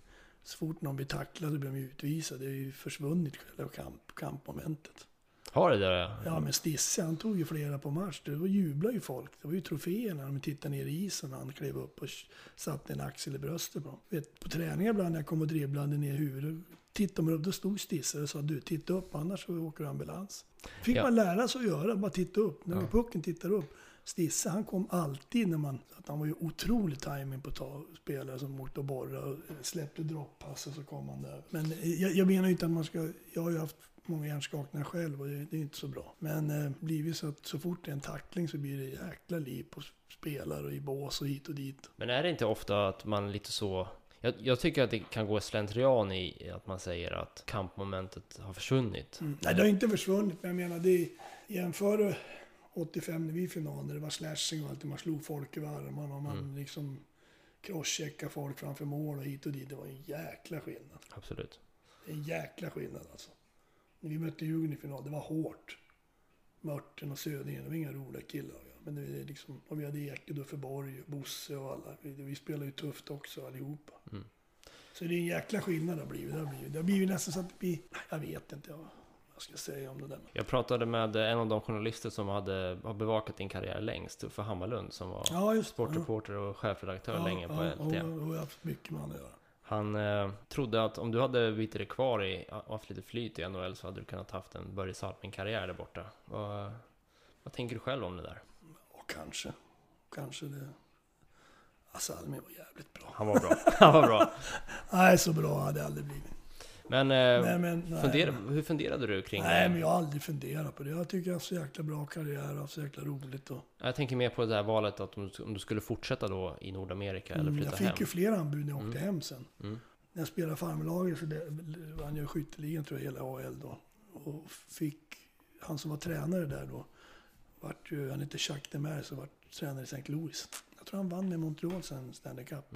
så fort någon blir tacklad så blir de utvisade. Det är ju försvunnit själva kamp, kampmomentet. Har det där? Ja, men Stisse han tog ju flera på match. Det var jublade ju folk. Det var ju troféer när de tittade ner i isen när han klev upp och satte en axel i bröstet på. Vet, på träningar ibland när jag kom och dribblade ner huvudet. Tittade man upp, då stod Stisse och sa du titta upp annars så åker ambulans. Fick Ja. man lära sig att göra, bara titta upp. När Ja. pucken tittar upp. Stisse han kom alltid när man, att han var ju otrolig timing på att ta spelare som åkte och borrade och släppte droppass och så kom han där. Men eh, jag, jag menar ju inte att man ska, jag har ju haft många hjärnskakningar själv och det, är inte så bra. Men eh, blivit så att så fort det är en tackling så blir det jäkla liv på spelare och i bås och hit och dit. Men är det inte ofta att man lite så... Jag, jag tycker att det kan gå slentrian i att man säger att kampmomentet har försvunnit. Mm. Nej, det har inte försvunnit, men jag menar, det jämför 85 när vi final, när det var slashing och allt, man slog folk i armarna och man Mm. liksom crosscheckade folk framför mål och hit och dit. Det var en jäkla skillnad. Absolut. En jäkla skillnad alltså. När vi mötte Djurgården i final, det var hårt. Mörten och Södringen, det var inga roliga killar. ja. Men det är liksom, och vi hade Ekedö för Borg, och Bosse och alla. Vi, vi spelade ju tufft också allihopa. Mm. Så det är en jäkla skillnad det har blivit. Det har blivit, det har blivit nästan så att blir, jag vet inte vad jag ska säga om det där. Jag pratade med en av de journalister som hade, har bevakat din karriär längst, Uffe Hammarlund, som var Ja, sportreporter och chefredaktör Ja, länge på ja, LT. Och, och jag har haft mycket med honom att göra. Han eh, trodde att om du hade bitit dig kvar i, haft lite flyt i NHL så hade du kunnat haft en Börje Salming-karriär där borta. Vad, vad tänker du själv om det där? Och kanske, kanske det... Alltså Almi var jävligt bra. Han var bra. [LAUGHS] Han var bra. [LAUGHS] Nej, så bra hade det aldrig blivit. Men, eh, Nej, men, nej. fundera, hur funderade du kring Nej, det? men jag har aldrig funderat på det. Jag tycker jag har haft så jäkla bra karriär och så jäkla roligt. Och, Jag tänker mer på det här valet att om du, om du skulle fortsätta då i Nordamerika eller Mm, flytta jag fick hem. ju flera anbud när jag åkte Mm. hem sen. Mm. När jag spelade farmarlaget så det- vann jag skytteligan tror jag, hela AL då. Och fick, han som var tränare där då, vart ju, han hette Jacques Demer, så vart tränare i St. Louis. Jag tror han vann med Montreal sen Stanley Cup.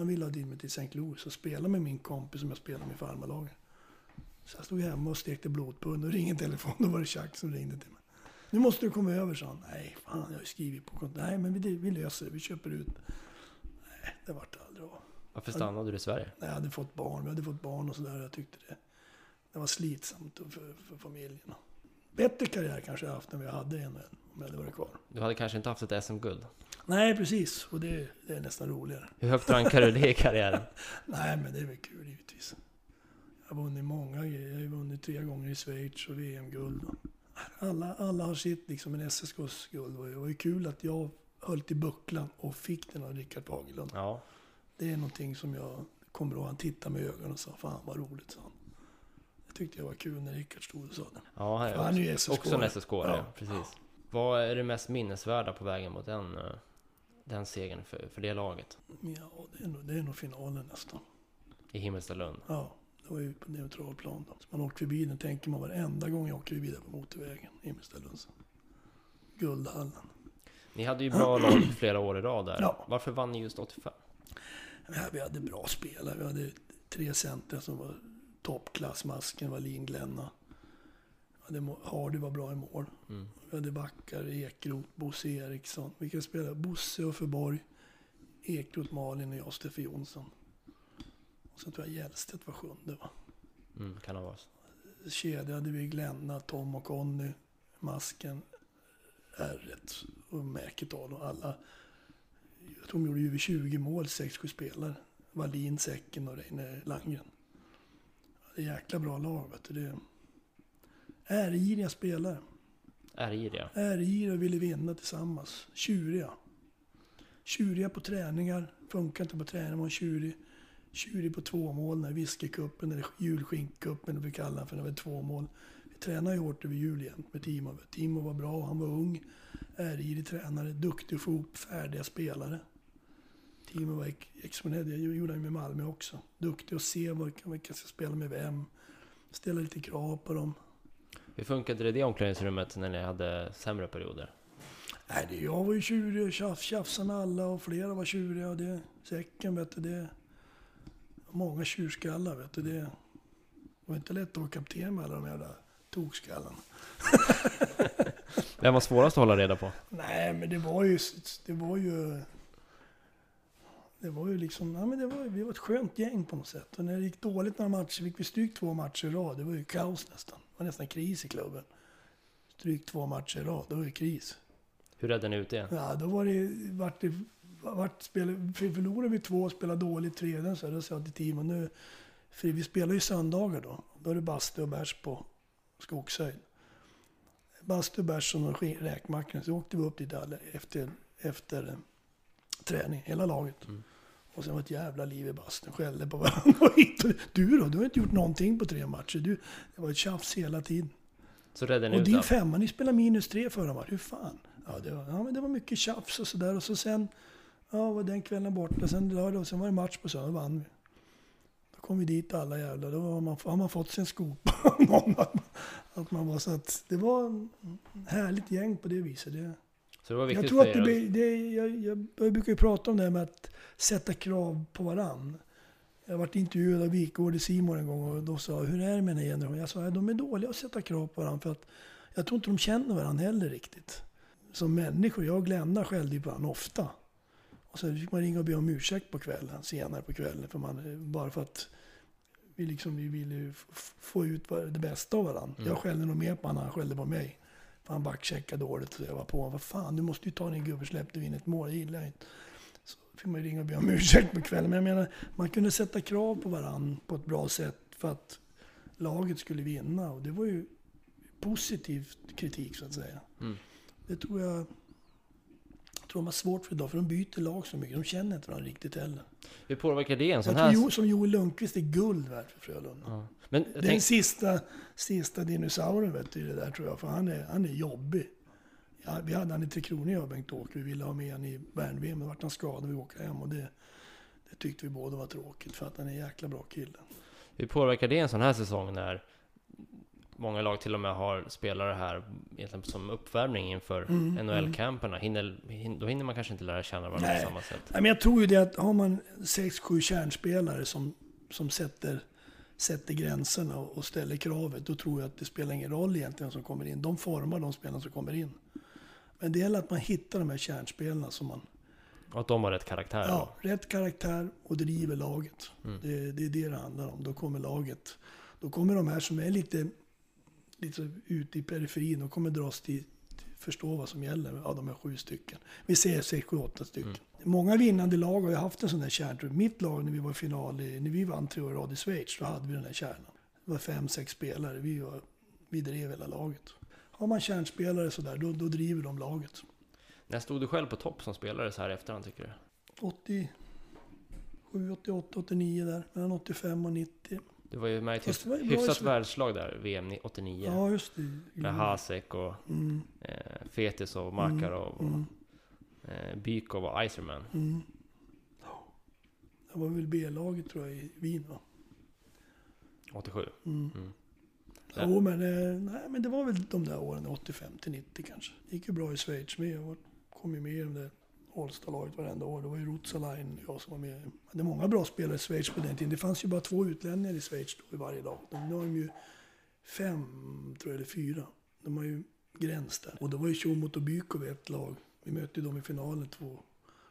Han ville ha dit mig till St. Louis och spela med min kompis som jag spelade med i farmarlaget. Så jag stod hemma och stekte blodpund och ringde telefon. Då var det Jacques som ringde till mig. Nu måste du komma över, sa han. Nej, fan, jag har ju skrivit på kontrakt. Nej, men vi, vi löser det. Vi köper ut. Nej, det vart aldrig av. Varför stannade du i Sverige? Jag hade fått barn, vi hade fått barn och sådär. Jag tyckte det, det var slitsamt för, för familjen. Bättre karriär kanske jag haft än jag hade än om jag hade varit kvar. Du hade kanske inte haft ett SM-guld? Nej, precis. Och det, det är nästan roligare. Hur högt rankar du det i karriären? [LAUGHS] Nej, men det är väl kul givetvis. Jag har vunnit många grejer. Jag har vunnit tre gånger i Schweiz och VM-guld. Alla, alla har sitt, liksom en SSKs guld. Och det var ju kul att jag höll till bucklan och fick den av Rickard Fagerlund. Ja, Det är någonting som jag kommer ihåg. Han tittade med ögonen och sa, fan vad roligt, sa han. Det tyckte jag var kul när Rickard stod och sa det. Ja, han är, För han är ju också, SSK. också en SSK, ja. Ja. precis. Vad är det mest minnesvärda på vägen mot den, eh, den segern för, för det laget? Ja, det är nog, det är nog finalen nästan. I Himmelstalund? Ja, det var ju på neutral plan då. Så man åkte förbi den, tänker man varenda gång jag åker förbi där på motorvägen. Himmelstalunds. Guldhallen. Ni hade ju bra lag flera år i rad där. Ja. Varför vann ni just 85? Men här, vi hade bra spelare. Vi hade tre center som var toppklass. Masken, Wallin, Glenna. Hade Hardy var bra i mål. Mm. Vi hade backar, Ekroth, Bosse Eriksson. Vilka spelare? Bosse och Förborg. Ekroth, Malin och jag, Steffe Jonsson. Och sen tror jag Hjellstedt var sjunde va? Mm, kan det vara. kedja hade vi Glenna, Tom och Conny, Masken, R1 och Mäketal och alla. Jag tror de gjorde ju över 20 mål, 6-7 spelare. Wallin, Säcken och Reine Landgren. Jäkla bra lag vet du. Det är ärgiriga spelare. Ärgiriga. Ärgiriga och ville vinna tillsammans. Tjuriga. Tjuriga på träningar. Funkar inte på träning, var tjurig. Tjurig på två mål när whiskycupen eller julskinkcupen, vi kallar den för, när det var två mål. Vi tränade ju hårt över jul jämt med Timo. Timo var bra, han var ung. Ärgirig tränare, duktig att få ihop färdiga spelare. Timo var ex- exponerad, det gjorde han med Malmö också. Duktig att se vilka, vilka ska spela med vem. Ställa lite krav på dem. Hur funkade det i det omklädningsrummet när ni hade sämre perioder? Nej, det, jag var ju tjurig och tjaf, tjafsade med alla och flera var tjuriga. Och det, säcken, vet du, det... Många tjurskallar, vet du. Det var inte lätt att vara kapten med alla de jävla tokskallarna. [LAUGHS] Vem var svårast att hålla reda på? Nej, men det var ju... Det var ju... Det var ju liksom... Ja, men det var, vi var ett skönt gäng på något sätt. Och när det gick dåligt några matcher, fick vi stryk två matcher i rad. Det var ju kaos nästan. Det var nästan kris i klubben. Stryk två matcher i rad, det var ju kris. Hur räddade ni ut det? Ja, då var det, vart det, vart spel, för förlorade vi två och spelade dåligt tredje så då sa jag till teamet nu, för vi spelar ju söndagar då. Då är det bastu och bärs på Skogshöjd. Bastu, bärs och räkmacka. Så åkte vi upp dit alla efter, efter eh, träning, hela laget. Mm. Och sen var ett jävla liv i bastun, skällde på varandra. [LAUGHS] Du då? Du har inte gjort någonting på tre matcher. Du, det var ett tjafs hela tiden. Så ni Och ut din det? femma, ni spelade minus tre förra matchen. Hur fan? Ja, det var, ja, men det var mycket tjafs och sådär. Och så sen, ja, var den kvällen borta. Sen lördag och sen var det match på söndag. Vann vi. Då kom vi dit alla jävlar. Då har man, har man fått sin skopa någon. [LAUGHS] Att man, att man var så att det var en härligt gäng på det viset. Det, Så det var viktigt jag tror för att det, det jag, jag, jag brukar ju prata om det här med att sätta krav på varann. Jag varit intervjuad av Wikgård i Simon en gång och då sa hur är det med den här generationen? Jag sa att de är dåliga att sätta krav på varandra för att jag tror inte de känner varandra heller riktigt. Som människor, jag och Glenna skällde på varandra ofta. Och sen fick man ringa och be om ursäkt på kvällen, senare på kvällen. För man, bara för att vi, liksom, vi ville få ut det bästa av varandra. Mm. Jag skällde nog mer på honom han skällde på mig. Han backcheckade dåligt så jag var på. Vad fan, du måste ju ta din gubbe, släppte vi in ett mål, det gillar jag inte. Så fick man ju ringa och be om [LAUGHS] ursäkt på kvällen. Men jag menar, man kunde sätta krav på varandra på ett bra sätt för att laget skulle vinna. Och det var ju positiv kritik så att säga. Mm. Det tror jag tror de har svårt för idag, för de byter lag så mycket. De känner inte varandra riktigt heller. Hur påverkar det en sån här... Jo- som Joel Lundqvist är guld värd för Frölunda. Ja. Men Den tänk, sista, sista dinosaurien vet du, det där tror jag, för han är, han är jobbig. Ja, vi hade han i Tre Kronor jag och Bengt-Åke, vi ville ha med han i Värnvem, men vart han skadad och vi åkte hem och det, det tyckte vi båda var tråkigt för att han är en jäkla bra kille. hur påverkar det en sån här säsong när många lag till och med har spelare här som uppvärmning inför Mm, NHL-camperna? Hinner, hin, då hinner man kanske inte lära känna varandra på samma sätt. Nej, men jag tror ju det att har man sex, sju kärnspelare som, som sätter, sätter gränserna och, och ställer kravet, då tror jag att det spelar ingen roll egentligen vem som kommer in. De formar de spelarna som kommer in. Men det gäller att man hittar de här kärnspelarna som man, Och att de har rätt karaktär. ja, rätt karaktär och driver laget. Mm. Det, det är det det handlar om. Då kommer laget, då kommer de här som är lite, lite ute i periferin, de kommer dras till, till förstå vad som gäller av de här sju stycken. Vi säger sex, sju, åtta stycken. Många vinnande lag har ju haft en sån där kärntrupp. Mitt lag när vi var i final, i, när vi vann tre år i rad i Schweiz, då hade vi den här kärnan. Det var fem, sex spelare. Vi, var, vi drev hela laget. Har man kärnspelare sådär, då, då driver de laget. När stod du själv på topp som spelare så här efterhand tycker du? 87, 88, 89 där. Mellan 85 och 90. Du var ju med i ett hyfs- hyfsat världslag där, VM 89. Ja, just det. Med Hasek och Mm, eh, Fetis och Makarov och mm, eh, Bykov och Iserman. mm. Ja. Det var väl B-laget tror jag i Wien va? 87. Mm. Mm. Jo, men, eh, nej, men det var väl de där åren, 85 till 90 kanske. Det gick ju bra i Schweiz med. Jag kom ju med i det där Allstar-laget varenda år. Det var ju Rutsalainen och jag som var med. Det hade många bra spelare i Schweiz på den tiden. Det fanns ju bara två utlänningar i Schweiz då i varje lag. Nu har de ju fem, tror jag, eller fyra. De har ju gräns där. Och då var ju Tjomot och Bykov ett lag. Vi mötte ju dem i finalen två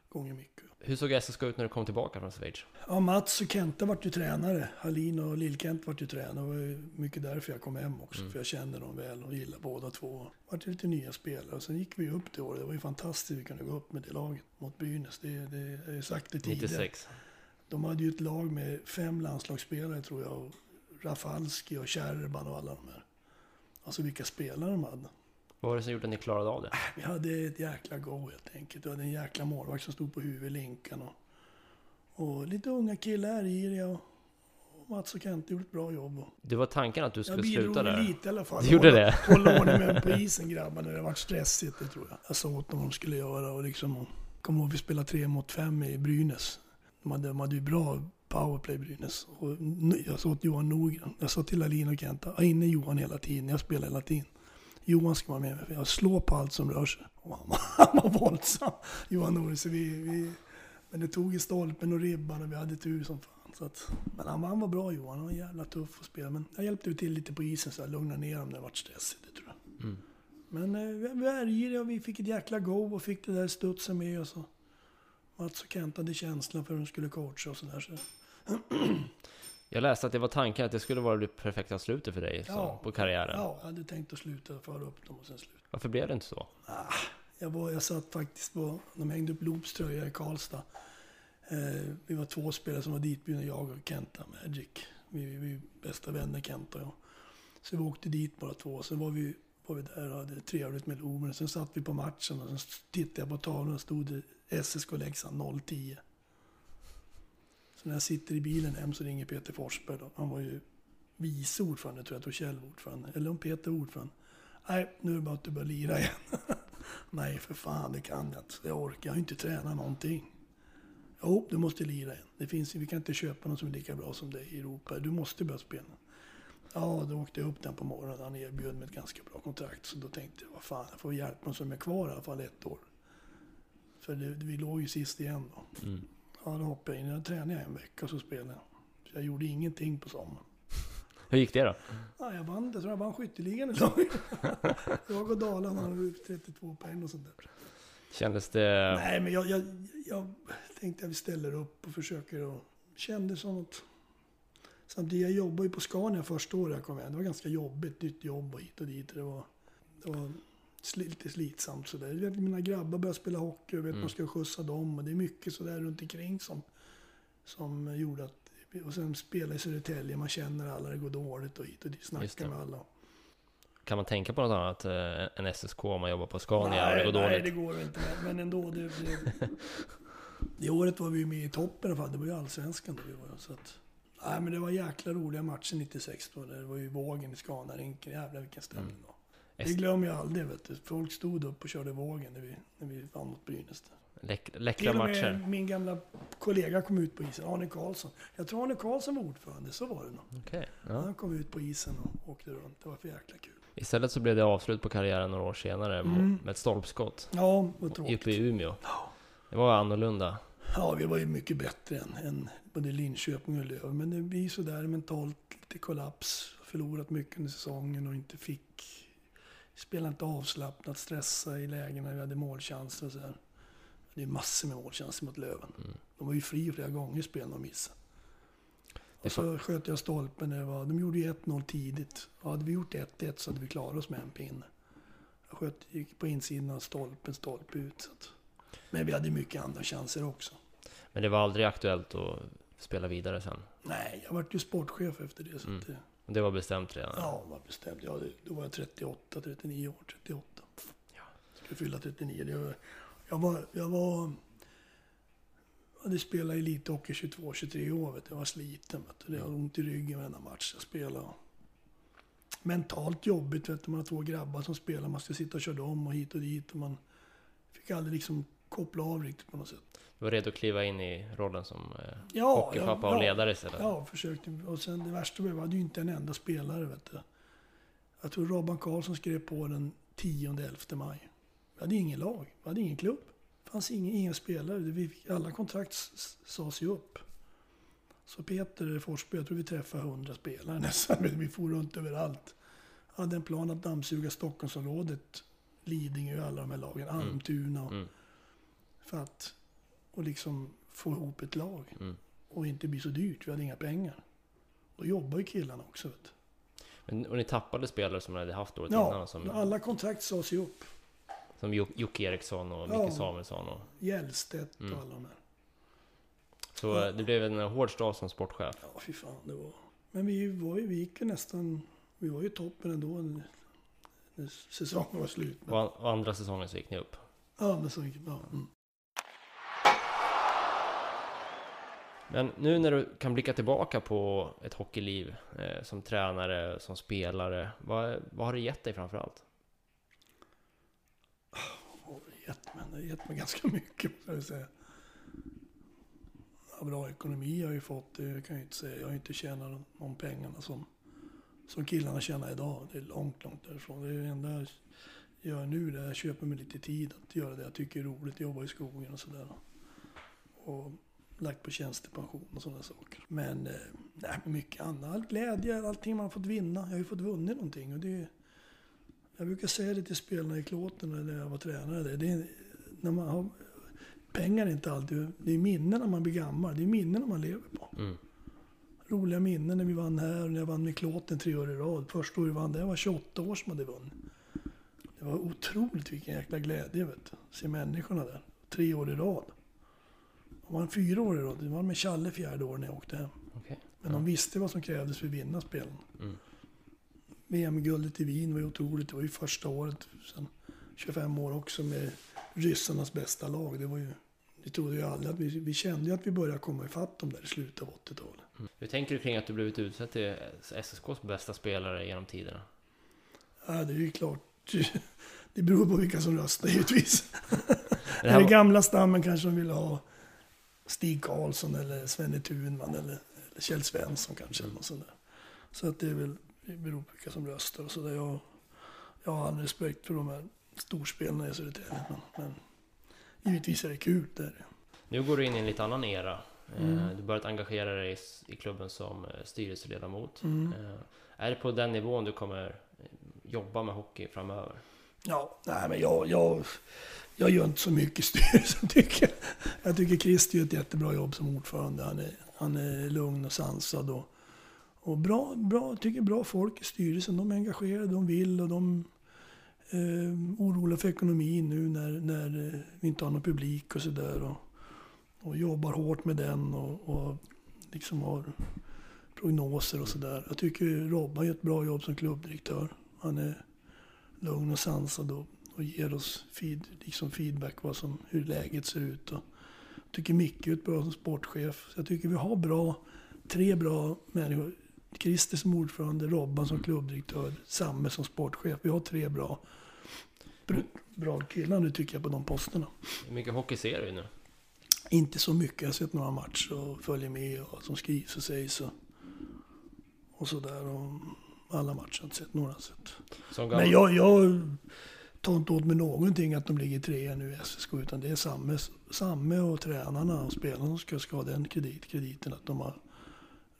gånger mycket. Hur såg SSK ut när du kom tillbaka från Schweiz? Ja, Mats och Kenta vart ju tränare. Hallin och Lill-Kent vart ju tränare. Det var mycket därför jag kom hem också. Mm. För jag kände dem väl och gillade båda två. vart ju lite nya spelare. Och sen gick vi upp det året. Det var ju fantastiskt. Vi kunde gå upp med det laget mot Brynäs. Det, det, jag har sagt det tidigare. 96. De hade ju ett lag med fem landslagsspelare tror jag. Rafalski och Kärban och alla de här. Alltså vilka spelare de hade. Vad var det som gjorde att ni klarade av det? Vi hade ett jäkla go helt enkelt. Vi hade en jäkla målvakt som stod på huvudet, Linkan. Och, och lite unga killar, Iria och, och Mats och Kent gjorde ett bra jobb. Och Det var tanken att du jag skulle bidrog sluta där? lite i alla fall. Du gjorde det? Hålla ordning med på isen grabbar när det var stressigt, det tror jag. Jag sa åt dem vad de skulle göra och liksom... och Kom ihåg vi spelade tre mot fem i Brynäs. De hade, de hade ju bra powerplay Brynäs. Och jag sa åt Johan Norgren, jag sa till Alin och Kenta, ha inne Johan hela tiden, jag spelar hela tiden. Johan ska vara med mig, för jag slår på allt som rör sig. Och han, var- [LAUGHS] han var våldsam, Johan Norgren. Så vi, vi, men det tog i stolpen och ribban och vi hade tur som fan. Så att, men han, han var bra Johan, han var jävla tuff att spela. Men jag hjälpte ju till lite på isen så jag lugnade ner dem när det vart stressigt, det tror jag. Mm. Men eh, vi- vi är giriga och vi fick ett jäkla go och fick det där studsen med oss. Mats och Kent hade känslan för hur de skulle coacha och sådär. Så. [CLEARS THROAT] Jag läste att det var tanken att det skulle vara det perfekta slutet för dig Ja. på karriären. Ja, jag hade tänkt att sluta föra upp dem och sen sluta. Varför blev det inte så? Ah, jag, var, jag satt faktiskt på, de hängde upp Loops tröja i Karlstad. Eh, vi var två spelare som var ditbjudna, jag och Kenta Magic. Vi, vi, vi är bästa vänner Kenta och jag. Så vi åkte dit bara två. Sen var vi, var vi där och hade trevligt med Loben. Sen satt vi på matchen och så tittade jag på tavlan och stod det SSK Leksand 010. Så när jag sitter i bilen hem så ringer Peter Forsberg. Då. Han var ju vice ordförande tror jag, och Kjell ordförande. Eller om Peter ordförande. Nej, nu är det bara att du börjar lira igen. [LAUGHS] Nej, för fan, det kan jag inte. Jag orkar jag har inte tränat någonting. Jo, du måste lira igen. Det finns, vi kan inte köpa någon som är lika bra som dig i Europa. Du måste börja spela. Ja, då åkte jag upp den på morgonen. Han erbjöd mig ett ganska bra kontrakt. Så då tänkte jag, vad fan, jag får hjälpa någon som är kvar i alla fall ett år. För det, vi låg ju sist igen då. Mm. Ja, då hoppade jag in. Jag tränade en vecka och så spelade jag. Så jag gjorde ingenting på sommaren. Hur gick det då? Ja, jag vann, jag tror jag vann skytteligan ett lag. Jag och Dalarna hade 32 poäng och sånt där. Kändes det... Nej, men jag, jag, jag tänkte att vi ställer upp och försöker och kände som att... Samtidigt, jag jobbade ju på Scania första året jag kom hem. Det var ganska jobbigt, nytt jobb och hit och dit. Det var, det var lite slitsamt sådär. Vet, mina grabbar började spela hockey och vet, Mm. man ska skjutsa dem. Och det är mycket sådär runt omkring som, som gjorde att... Och sen spela i Södertälje, man känner alla, det går dåligt och hit och dit, snackar med alla. Kan man tänka på något annat eh, än SSK om man jobbar på Scania och det går nej, dåligt? det går inte. Men, ändå. Det, det, [LAUGHS] det året var vi med i toppen i alla fall. Det var ju allsvenskan då vi var. Så att, nej, men det var jäkla roliga matcher 96 då. Det var ju vågen i Scanarinken. Jävlar vilken stämning Mm. Det glömmer jag aldrig. Vet du. Folk stod upp och körde vågen när vi, när vi vann mot Brynäs. Läck, läckra matcher. min gamla kollega kom ut på isen, Arne Karlsson. Jag tror Arne Karlsson var ordförande, så var det nog. Okej. Ja. Han kom ut på isen och åkte runt. Det var för jäkla kul. Istället så blev det avslut på karriären några år senare Mm. med ett stolpskott. Ja, vad tråkigt. Uppe i Umeå. Det var annorlunda. Ja, vi var ju mycket bättre än, än både Linköping och Löven. Men det blir sådär mentalt lite kollaps. Förlorat mycket under säsongen och inte fick... Spela inte avslappnat, stressa i lägen när vi hade målchanser och sådär. Det är massor med målchanser mot Löven. Mm. De var ju fri flera gånger i spelen och missade. Det Och så sköt jag stolpen. Det var, de gjorde ju 1-0 tidigt. Ja, hade vi gjort 1-1 så hade vi klarat oss med en pinne. Jag sköt, gick på insidan av stolpen, stolpe ut. Att, men vi hade mycket andra chanser också. Men det var aldrig aktuellt att spela vidare sen. Nej, jag vart ju sportchef efter det. Så Mm. att det, Det var bestämt redan. ja, var bestämt. Ja, det, då var jag 38, 39 år. 38. Ja. Skulle fylla 39. Det var, jag, var, jag var hade spelat elithockey 22-23 år. Vet du. Jag var sliten. Vet du. Jag hade ont i ryggen varenda match jag spelade. Mentalt jobbigt. Vet du. Man har två grabbar som spelar. Man ska sitta och köra dem och hit och dit. Och man fick aldrig liksom koppla av riktigt på något sätt. Du var redo att kliva in i rollen som eh, Ja, hockeypappa ja, och ledare istället? Ja, försökte. Och sen det värsta var, vi hade ju inte en enda spelare. Vet du. Jag tror Robban Karlsson skrev på den 10-11 maj. Vi hade ingen lag, vi hade ingen klubb. Det fanns ingen, ingen spelare. Vi, alla kontrakt sades ju upp. Så Peter Forsberg, jag tror vi träffade 100 spelare [LAUGHS] nästan. Vi for runt överallt. Hade en plan att dammsuga Stockholmsområdet, Lidingö, alla de här lagen, Almtuna. Och, Mm. För att och liksom få ihop ett lag. Mm. Och inte bli så dyrt, vi hade inga pengar. Då jobbar ju killarna också. Vet du. Men, och ni tappade spelare som ni hade haft året innan? Ja, Som, alla kontrakt sades ju upp. som Jo- Jocke Eriksson och Ja. Micke Samuelsson. Och, Gällstedt Mm. och alla de här. så Ja. eh, det blev en hård start som sportchef. Ja, fy fan. Det var... Men vi, var ju, vi gick ju nästan... Vi var ju toppen ändå när, när säsongen var slut. Men, Och, an- och andra säsongen så gick ni upp. ja, men så gick bra. Mm. Men nu när du kan blicka tillbaka på ett hockeyliv eh, som tränare, som spelare, vad, vad har det gett dig framför allt? det har gett mig, det har gett mig ganska mycket, måste jag säga. Ja, bra ekonomi har jag ju fått, det kan jag inte säga. Jag har inte tjänat de pengarna som, som killarna tjänar idag. Det är långt, långt därifrån. Det är det enda jag gör nu, det är att jag köper mig lite tid att göra det jag tycker är roligt, jobba i skogen och sådär. Och lagt på tjänstepension och sådana saker. Men eh, nej, mycket annat. Glädje, allting man fått vinna. Jag har ju fått vunnit någonting. Och det, jag brukar säga det till spelarna i Klåten när jag var tränare. där. Det är, när man har, pengar är inte alltid... Det är minnen när man blir gammal. Det är minnen man lever på. Mm. Roliga minnen när vi vann här och när jag vann med Klåten tre år i rad. Första året vi vann, det var 28 år som hade vunnit. Det var otroligt vilken jäkla glädje vet du. Se människorna där. Tre år i rad. De vann fyra år i rad. Det var med Challe fjärde år när jag åkte hem. Okej. Men de visste vad som krävdes för att vinna spelen. Mm. VM-guldet i Wien var ju otroligt. Det var ju första året sen 25 år också med ryssarnas bästa lag. Det var ju... Det trodde ju alla att vi, vi kände ju att vi började komma ifatt dem där i slutet av 80-talet. Hur tänker du kring att du blivit utsedd till SSKs bästa spelare genom tiderna? Ja, det är ju klart. [LAUGHS] Det beror på vilka som röstar givetvis. [LAUGHS] Det I här den var, gamla stammen kanske de ville ha Stig Karlsson eller Svenne Thunman eller, eller Kjell Svensson kanske. Eller något sånt där. Så att det är väl, det beror på vilka som röstar och sådär. Jag, jag har all respekt för de här storspelarna i Södertälje. Men, men givetvis är det kul. Det är det. nu går du in i en lite annan era. Eh, Mm. Du börjat engagera dig i klubben som eh, styrelseledamot. Mm. Eh, Är det på den nivån du kommer jobba med hockey framöver? Ja, nej men jag, jag, jag gör inte så mycket i styrelsen [LAUGHS] tycker jag. Jag tycker Christer gör ett jättebra jobb som ordförande. Han är, han är lugn och sansad och, och bra, bra, tycker bra folk i styrelsen. De är engagerade, de vill och de eh, oroliga för ekonomin nu när, när eh, vi inte har någon publik och sådär. Och, och jobbar hårt med den och, och liksom har prognoser och sådär. Jag tycker Robban gör ett bra jobb som klubbdirektör. Han är lugn och sansad och, och ger oss feed, liksom feedback vad som, hur läget ser ut. Och jag tycker Micke är ett bra som sportchef. Så jag tycker vi har bra, tre bra människor. Christer som ordförande, Robban som klubbdirektör, Samme som sportchef. Vi har tre bra, br- bra killar nu tycker jag på de posterna. Hur mycket hockey ser du nu? Inte så mycket. Jag har sett några matcher och följer med och vad som skrivs och sägs och, och sådär. Och alla matcher jag inte sett, några sett. Men jag, jag tar inte åt mig någonting att de ligger trea nu i SSK. Utan det är Samme, Samme och tränarna och spelarna som ska, ska ha den kredit, krediten att de har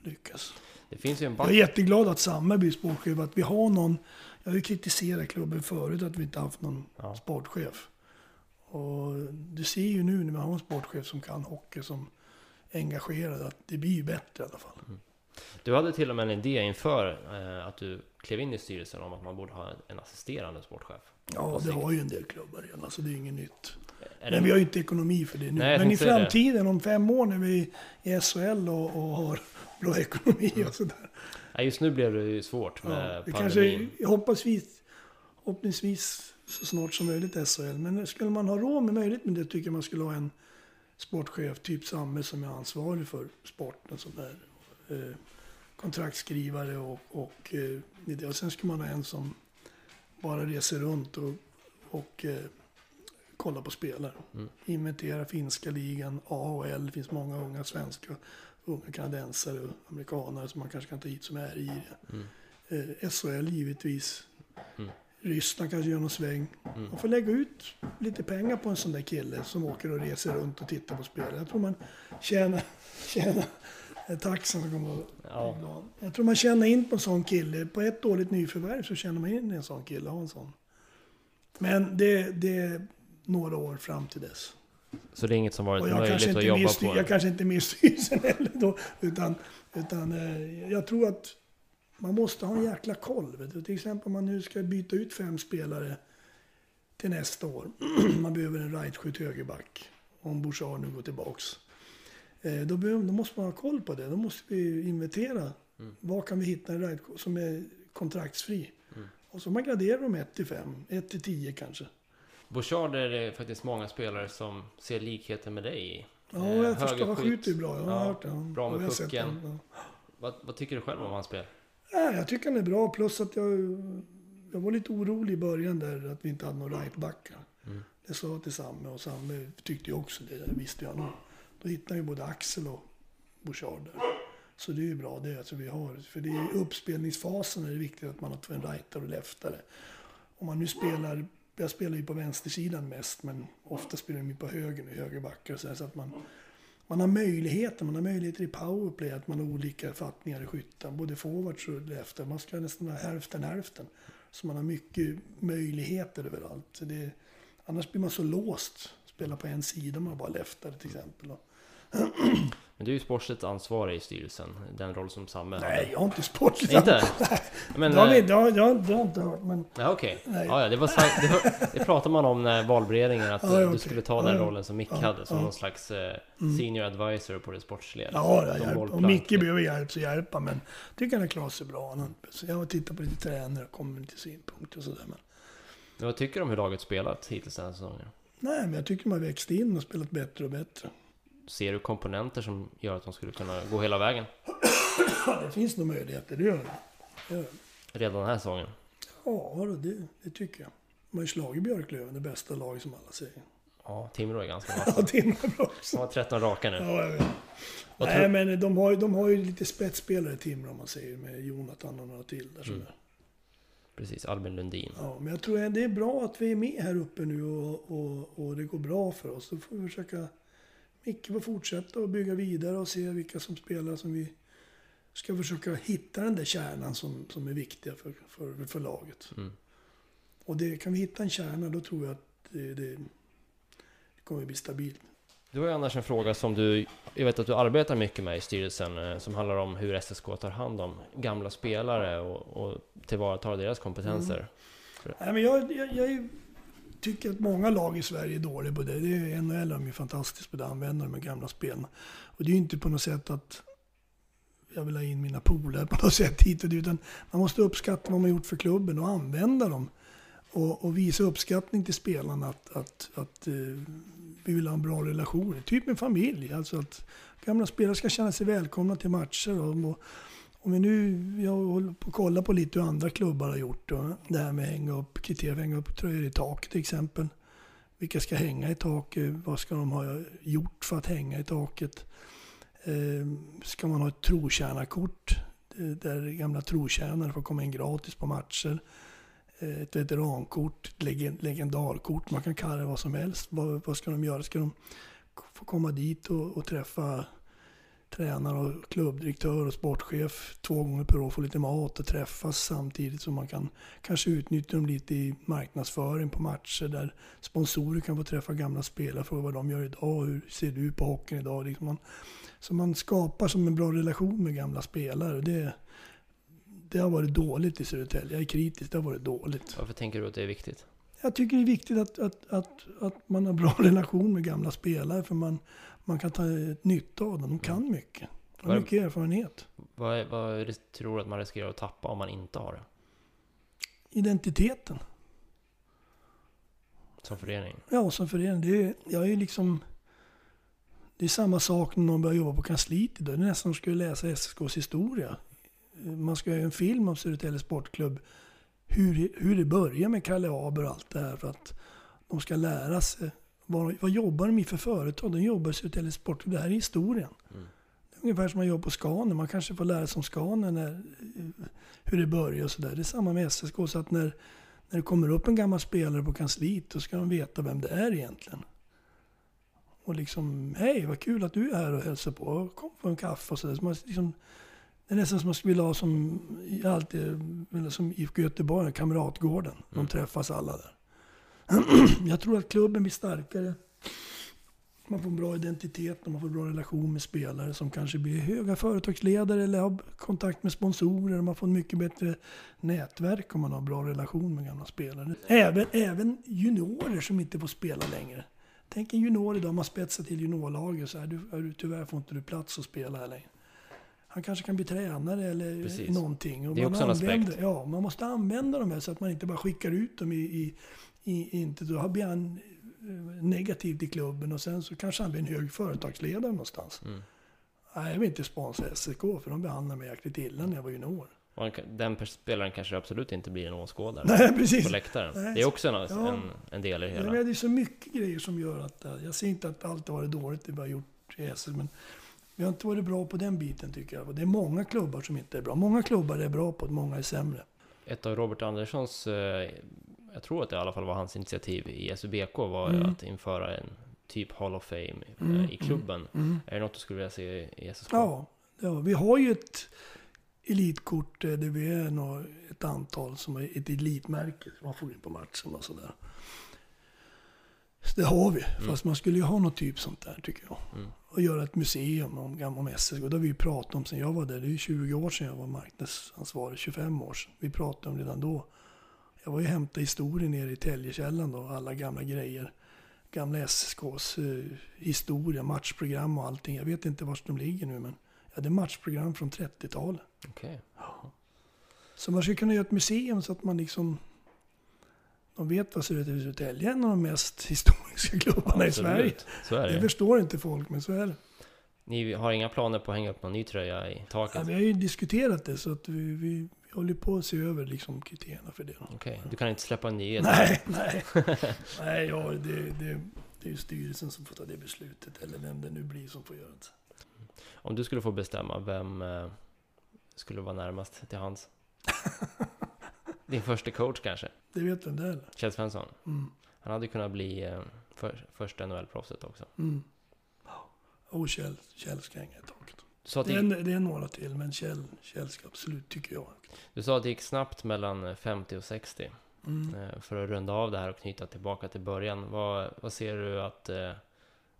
lyckats. Det finns ju en Jag är jätteglad att Samme blir sportchef. Att vi har någon. Jag har ju kritiserat klubben förut att vi inte haft någon Ja. sportchef. Och du ser ju nu när vi har en sportchef som kan hockey, som är engagerad, att det blir ju bättre i alla fall. Du hade till och med en idé inför eh, att du klev in i styrelsen om att man borde ha en assisterande sportchef. Ja, det har ju en del klubbar redan, alltså det är inget nytt. Är Men vi har ju inte ekonomi för det nu. Nej, Men i säga det. framtiden, om fem år när vi är i SHL och, och har bra ekonomi och sådär. nej, just nu blev det ju svårt med Ja, det kanske, jag hoppas vi, förhoppningsvis så snart som möjligt SHL. Men skulle man ha råd med möjligt med det tycker jag man skulle ha en, sportchef, typ Samme som är ansvarig för sporten som är kontraktskrivare och, och, eh, och sen ska man ha en som bara reser runt och, och eh, kollar på spelare. Mm. Inventera finska ligan, A och L, det finns många unga svenska, unga kanadensare och amerikanare som man kanske kan ta hit som är i det. Mm. Eh, SHL givetvis. Mm. Ryssland kanske gör någon sväng. Mm. Man får lägga ut lite pengar på en sån där kille som åker och reser runt och tittar på spel. Jag tror man tjänar, [LAUGHS] tjänar taxen som kommer ja. Jag tror man tjänar in på en sån kille. På ett dåligt nyförvärv så tjänar man in en sån kille. En sån. Men det, det är några år fram till dess. Så det är inget som varit möjligt att jobba på? Jag kanske inte är med i styrelsen [LAUGHS] heller då. Utan, utan eh, jag tror att man måste ha en jäkla koll. Vet du? Till exempel om man nu ska byta ut fem spelare till nästa år. [CLEARS THROAT] man behöver en rightskytt högerback. Om Bouchard nu går tillbaks. Eh, då, behöver, då måste man ha koll på det. Då måste vi inventera. Mm. Var kan vi hitta en right som är kontraktsfri? Mm. Och så man graderar dem 1 till 5, 1 till 10 kanske. Bouchard är det faktiskt många spelare som ser likheter med dig i. Ja, jag eh, förstår. Han skjuter ju bra. Jag har ja, hört det. Bra med pucken. Ja. Vad, vad, tycker du själv om hans spel? Ja, jag tycker han är bra. Plus att jag, jag var lite orolig i början där att vi inte hade några rightbackar. Mm. Det sa jag till Samme och Samme tyckte ju också det. Det visste jag nog. Då hittar ju både Axel och Bouchard där. Så det är ju bra det. Alltså vi har, för det är uppspelningsfasen är det viktigt att man har två en rightare och leftare. Om man nu spelar, jag spelar ju på vänstersidan mest men ofta spelar de på höger, i högerbackar och så, så att man man har möjligheter, man har möjligheter i powerplay, att man har olika fattningar i skytten, både forwards och leftare. Man ska nästan ha hälften hälften. Så man har mycket möjligheter överallt. Så det, annars blir man så låst, spela på en sida, om man har bara leftare till exempel. [CLEARS THROAT] Men du är ju sportsligt ansvarig i styrelsen, den roll som Samme Nej, jag har inte sportsligt Inte? [LAUGHS] Men, det, har vi, det, har, det, har, det har inte hört, men... Ja, okej. Okay. Ja, ja, det, var, det, [LAUGHS] det pratade man om när valberedningen, att ja, du okay. skulle ta den rollen som Micke hade, som någon slags eh, mm. senior advisor på det sportsliga. Ja, ja hjälp. om Micke behöver hjälp så hjälpa, men jag tycker han har klarat sig bra. jag har tittat på lite tränare och med lite synpunkter och sådär. Men... men vad tycker du om hur laget spelat hittills den här säsongen? Nej, men jag tycker har växt in och spelat bättre och bättre. Ser du komponenter som gör att de skulle kunna gå hela vägen? [CLEARS THROAT] det finns nog möjligheter, det gör det. Gör det. Redan den här säsongen? Ja, det, det tycker jag. De har ju slagit Björklöven, det bästa laget som alla säger. Ja, Timrå är ganska vassa. ja, Timrå bra också. De har 13 raka nu. Ja, jag vet. Nej, men de har, de har ju lite spetsspelare Timrå om man säger, med Jonathan och några till där. Mm. Precis, Albin Lundin. Ja, men jag tror att det är bra att vi är med här uppe nu och, och, och det går bra för oss. Då får vi försöka Micke får fortsätta och bygga vidare och se vilka som spelar som vi ska försöka hitta den där kärnan som, som är viktiga för, för, för laget. Mm. Och det, kan vi hitta en kärna då tror jag att det, det, det kommer att bli stabilt. Du har ju annars en fråga som du, jag vet att du arbetar mycket med i styrelsen, eh, som handlar om hur SSK tar hand om gamla spelare och, och tillvaratar deras kompetenser. Mm. Nej, men jag, jag, jag är tycker att många lag i Sverige är dåliga på det. det är, NHL är ju fantastiskt på det, använder de gamla spelen. Och det är ju inte på något sätt att jag vill ha in mina polare på något sätt hit och dit. Utan man måste uppskatta vad man gjort för klubben och använda dem. Och, och visa uppskattning till spelarna att, att, att uh, vi vill ha en bra relation. Typ med familj. Alltså att gamla spelare ska känna sig välkomna till matcher. Och, och om vi nu, jag håller på att kolla på lite hur andra klubbar har gjort. Då. Det här med att hänga upp kriterier, hänga upp tröjor i taket till exempel. Vilka ska hänga i taket? Vad ska de ha gjort för att hänga i taket? Eh, ska man ha ett trotjänarkort? Där gamla trotjänare får komma in gratis på matcher. Eh, ett veterankort, ett legendarkort. Man kan kalla det vad som helst. Vad, vad ska de göra? Ska de få komma dit och, och träffa tränare och klubbdirektör och sportchef två gånger per år får lite mat och träffas samtidigt som man kan kanske utnyttja dem lite i marknadsföring på matcher där sponsorer kan få träffa gamla spelare för vad de gör idag. Hur ser du på hockeyn idag? Liksom man, så man skapar som en bra relation med gamla spelare. Det, det har varit dåligt i Södertälje. Jag är kritisk, det har varit dåligt. Varför tänker du att det är viktigt? Jag tycker det är viktigt att, att, att, att man har bra [LAUGHS] relation med gamla spelare. För man, man kan ta nytta av dem. De kan mm. mycket. De har mycket erfarenhet. Vad, vad tror du att man riskerar att tappa om man inte har det? Identiteten. Som förening? Ja, som förening. Det är, jag är liksom... Det är samma sak när någon börjar jobba på kansliet idag. Det är nästan som skulle läsa SSKs historia. Man ska göra en film om Södertälje Sportklubb. Hur, hur det börjar med Kalle Aber och allt det här. För att de ska lära sig. Vad, vad jobbar de i för företag? De jobbar i Södertälje Sportklubb. Det här är historien. Mm. Det är ungefär som man jobbar på Scania. Man kanske får lära sig om Scania när, hur det börjar och sådär. Det är samma med SSK. Så att när, när det kommer upp en gammal spelare på kansliet, då ska de veta vem det är egentligen. Och liksom, hej vad kul att du är här och hälsar på. Kom på en kaffe och sådär. Så liksom, det är nästan som man skulle vilja ha som, alltid, som IFK Göteborg, Kamratgården. De mm. träffas alla där. [CLEARS THROAT] Jag tror att klubben blir starkare. Man får en bra identitet och man får en bra relation med spelare som kanske blir höga företagsledare eller har kontakt med sponsorer. Man får en mycket bättre nätverk om man har bra relation med gamla spelare. Även, även juniorer som inte får spela längre. Tänk en junior idag, man spetsar till juniorlaget så här, du, tyvärr får inte du plats att spela här längre. Han kanske kan bli tränare eller Precis. någonting. Och det är också en aspekt. Ja, man måste använda dem här så att man inte bara skickar ut dem i, i, i inte, då blir han eh, negativ till klubben och sen så kanske han blir en hög företagsledare någonstans. Mm. Nej, jag vill inte sponsra SSK för de behandlade mig jäkligt illa när jag var junior. Den spelaren kanske absolut inte blir en åskådare Nej, precis. på läktaren. Nej. Det är också en, ja. en, en, del i det hela. Ja, det är så mycket grejer som gör att... Eh, jag säger inte att allt har varit dåligt det vi har gjort i SS, men vi har inte varit bra på den biten tycker jag. Och det är många klubbar som inte är bra. Många klubbar är bra på det, många är sämre. Ett av Robert Anderssons, eh, jag tror att det i alla fall var hans initiativ i SUBK, var mm. att införa en typ Hall of Fame eh, mm, i klubben. Mm, mm, är det något du skulle vilja se i SSK? Ja, ja, vi har ju ett elitkort där vi är ett antal som är ett elitmärke som man får in på matchen och sådär. Så det har vi. Mm. Fast man skulle ju ha något typ sånt där tycker jag. Mm. Och göra ett museum om, om SSK. Det har vi pratat om sen jag var där. Det är ju 20 år sedan jag var marknadsansvarig. 25 år sedan. Vi pratade om det redan då. Jag var ju hämta historien nere i Täljekällaren då. Alla gamla grejer. Gamla SSKs eh, historia, matchprogram och allting. Jag vet inte var de ligger nu men jag hade matchprogram från 30-talet. Okay. Ja. Så man skulle kunna göra ett museum så att man liksom de vet vad Södertälje är en av de mest [LAUGHS] historiska klubbarna i Sverige. Så är det. det förstår inte folk, men så är det. Ni har inga planer på att hänga upp någon ny tröja i taket? Ja, vi har ju diskuterat det, så att vi, vi, vi håller på att se över liksom kriterierna för det. Okej, okay. du kan inte släppa en nyhet? Nej, [LAUGHS] nej. nej ja, det, det, det är ju styrelsen som får ta det beslutet, eller vem det nu blir som får göra det. Om du skulle få bestämma, vem eh, skulle vara närmast till hans? [LAUGHS] Din första coach kanske? Det vet vem det är. Kjell Svensson? Mm. Han hade kunnat bli eh, för, första NHL-proffset också. Mm. Och Kjell, Kjell ska hänga i taket. Det är, det är några till, men Kjell, Kjell ska absolut, tycker jag. Du sa att det gick snabbt mellan 50 och 60. Mm. Eh, för att runda av det här och knyta tillbaka till början. Vad, vad ser du att eh,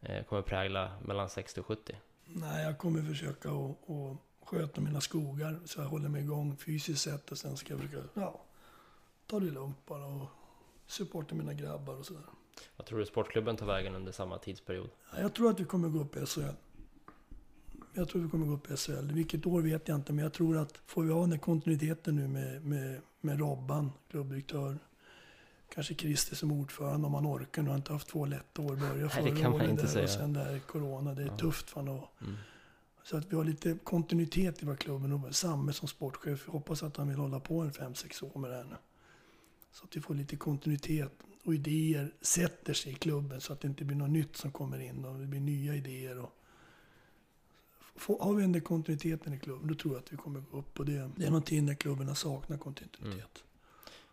eh kommer prägla mellan 60 och 70? Nej, jag kommer försöka att sköta mina skogar så jag håller mig igång fysiskt sett och sen ska jag försöka ja, ta det lugnt bara och supporta mina grabbar och sådär. Vad tror du sportklubben tar vägen under samma tidsperiod? Jag tror att vi kommer gå upp i SHL. Jag tror vi kommer gå upp i SHL. Vilket år vet jag inte, men jag tror att får vi ha den kontinuiteten nu med, med, med Robban, klubbdirektör, kanske Christer som ordförande om man orkar. Nu har inte haft två lätta år. Börja förra det kan man inte där, säga. Och sen där corona, det är ja. tufft för honom. Mm. Så att vi har lite kontinuitet i vår klubben. Och Samme som sportchef, jag hoppas att han vill hålla på en 5-6 år med det här nu. Så att vi får lite kontinuitet och idéer sätter sig i klubben så att det inte blir något nytt som kommer in och det blir nya idéer. Och har vi den kontinuiteten i klubben, då tror jag att vi kommer gå upp. Och det, det är någonting när klubben har saknat kontinuitet. Mm.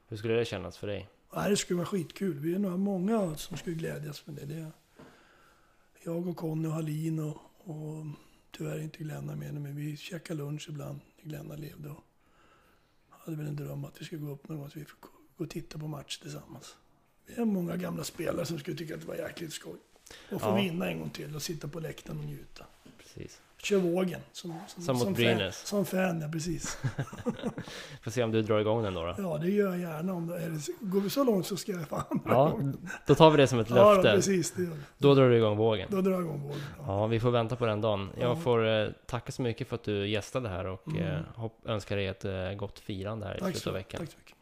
Hur skulle det kännas för dig? Ja, det skulle vara skitkul. Vi är nog många som skulle glädjas med det. det jag och Conny och Hallin och, och tyvärr inte Glenna med men vi käkar lunch ibland när Glenna levde. Och hade väl en dröm att vi skulle gå upp någon gång så vi får gå och titta på match tillsammans. Vi är många gamla spelare som skulle tycka att det var jäkligt skoj. Och få ja. vinna en gång till och sitta på läktaren och njuta. Precis. Kör vågen. Som, som, som mot Brynäs. Som fan, ja precis. [LAUGHS] Får se om du drar igång den då. då. Ja, det gör jag gärna. Om det, är går vi så långt så ska jag fan Ja, då tar vi det som ett [LAUGHS] löfte. Ja, precis. Det gör Då drar du igång vågen. Då drar jag igång vågen. Ja, ja vi får vänta på den dagen. Jag ja. får eh, tacka så mycket för att du gästade här och mm. eh, hopp, önskar dig ett eh, gott firande här i slutet av veckan. Tack så mycket.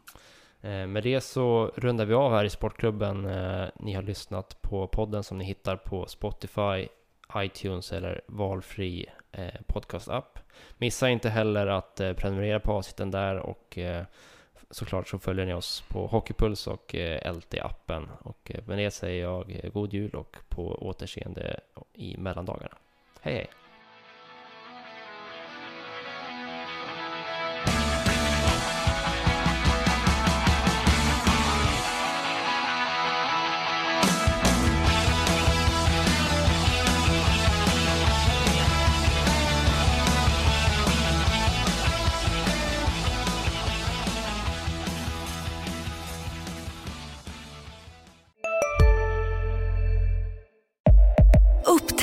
Eh, med det så rundar vi av här i Sportklubben. Eh, ni har lyssnat på podden som ni hittar på Spotify, iTunes eller valfri eh, podcastapp. Missa inte heller att eh, prenumerera på avsnitten där och eh, såklart så följer ni oss på Hockeypuls och eh, LT-appen. Och eh, med det säger jag eh, god jul och på återseende i mellandagarna. Hej hej!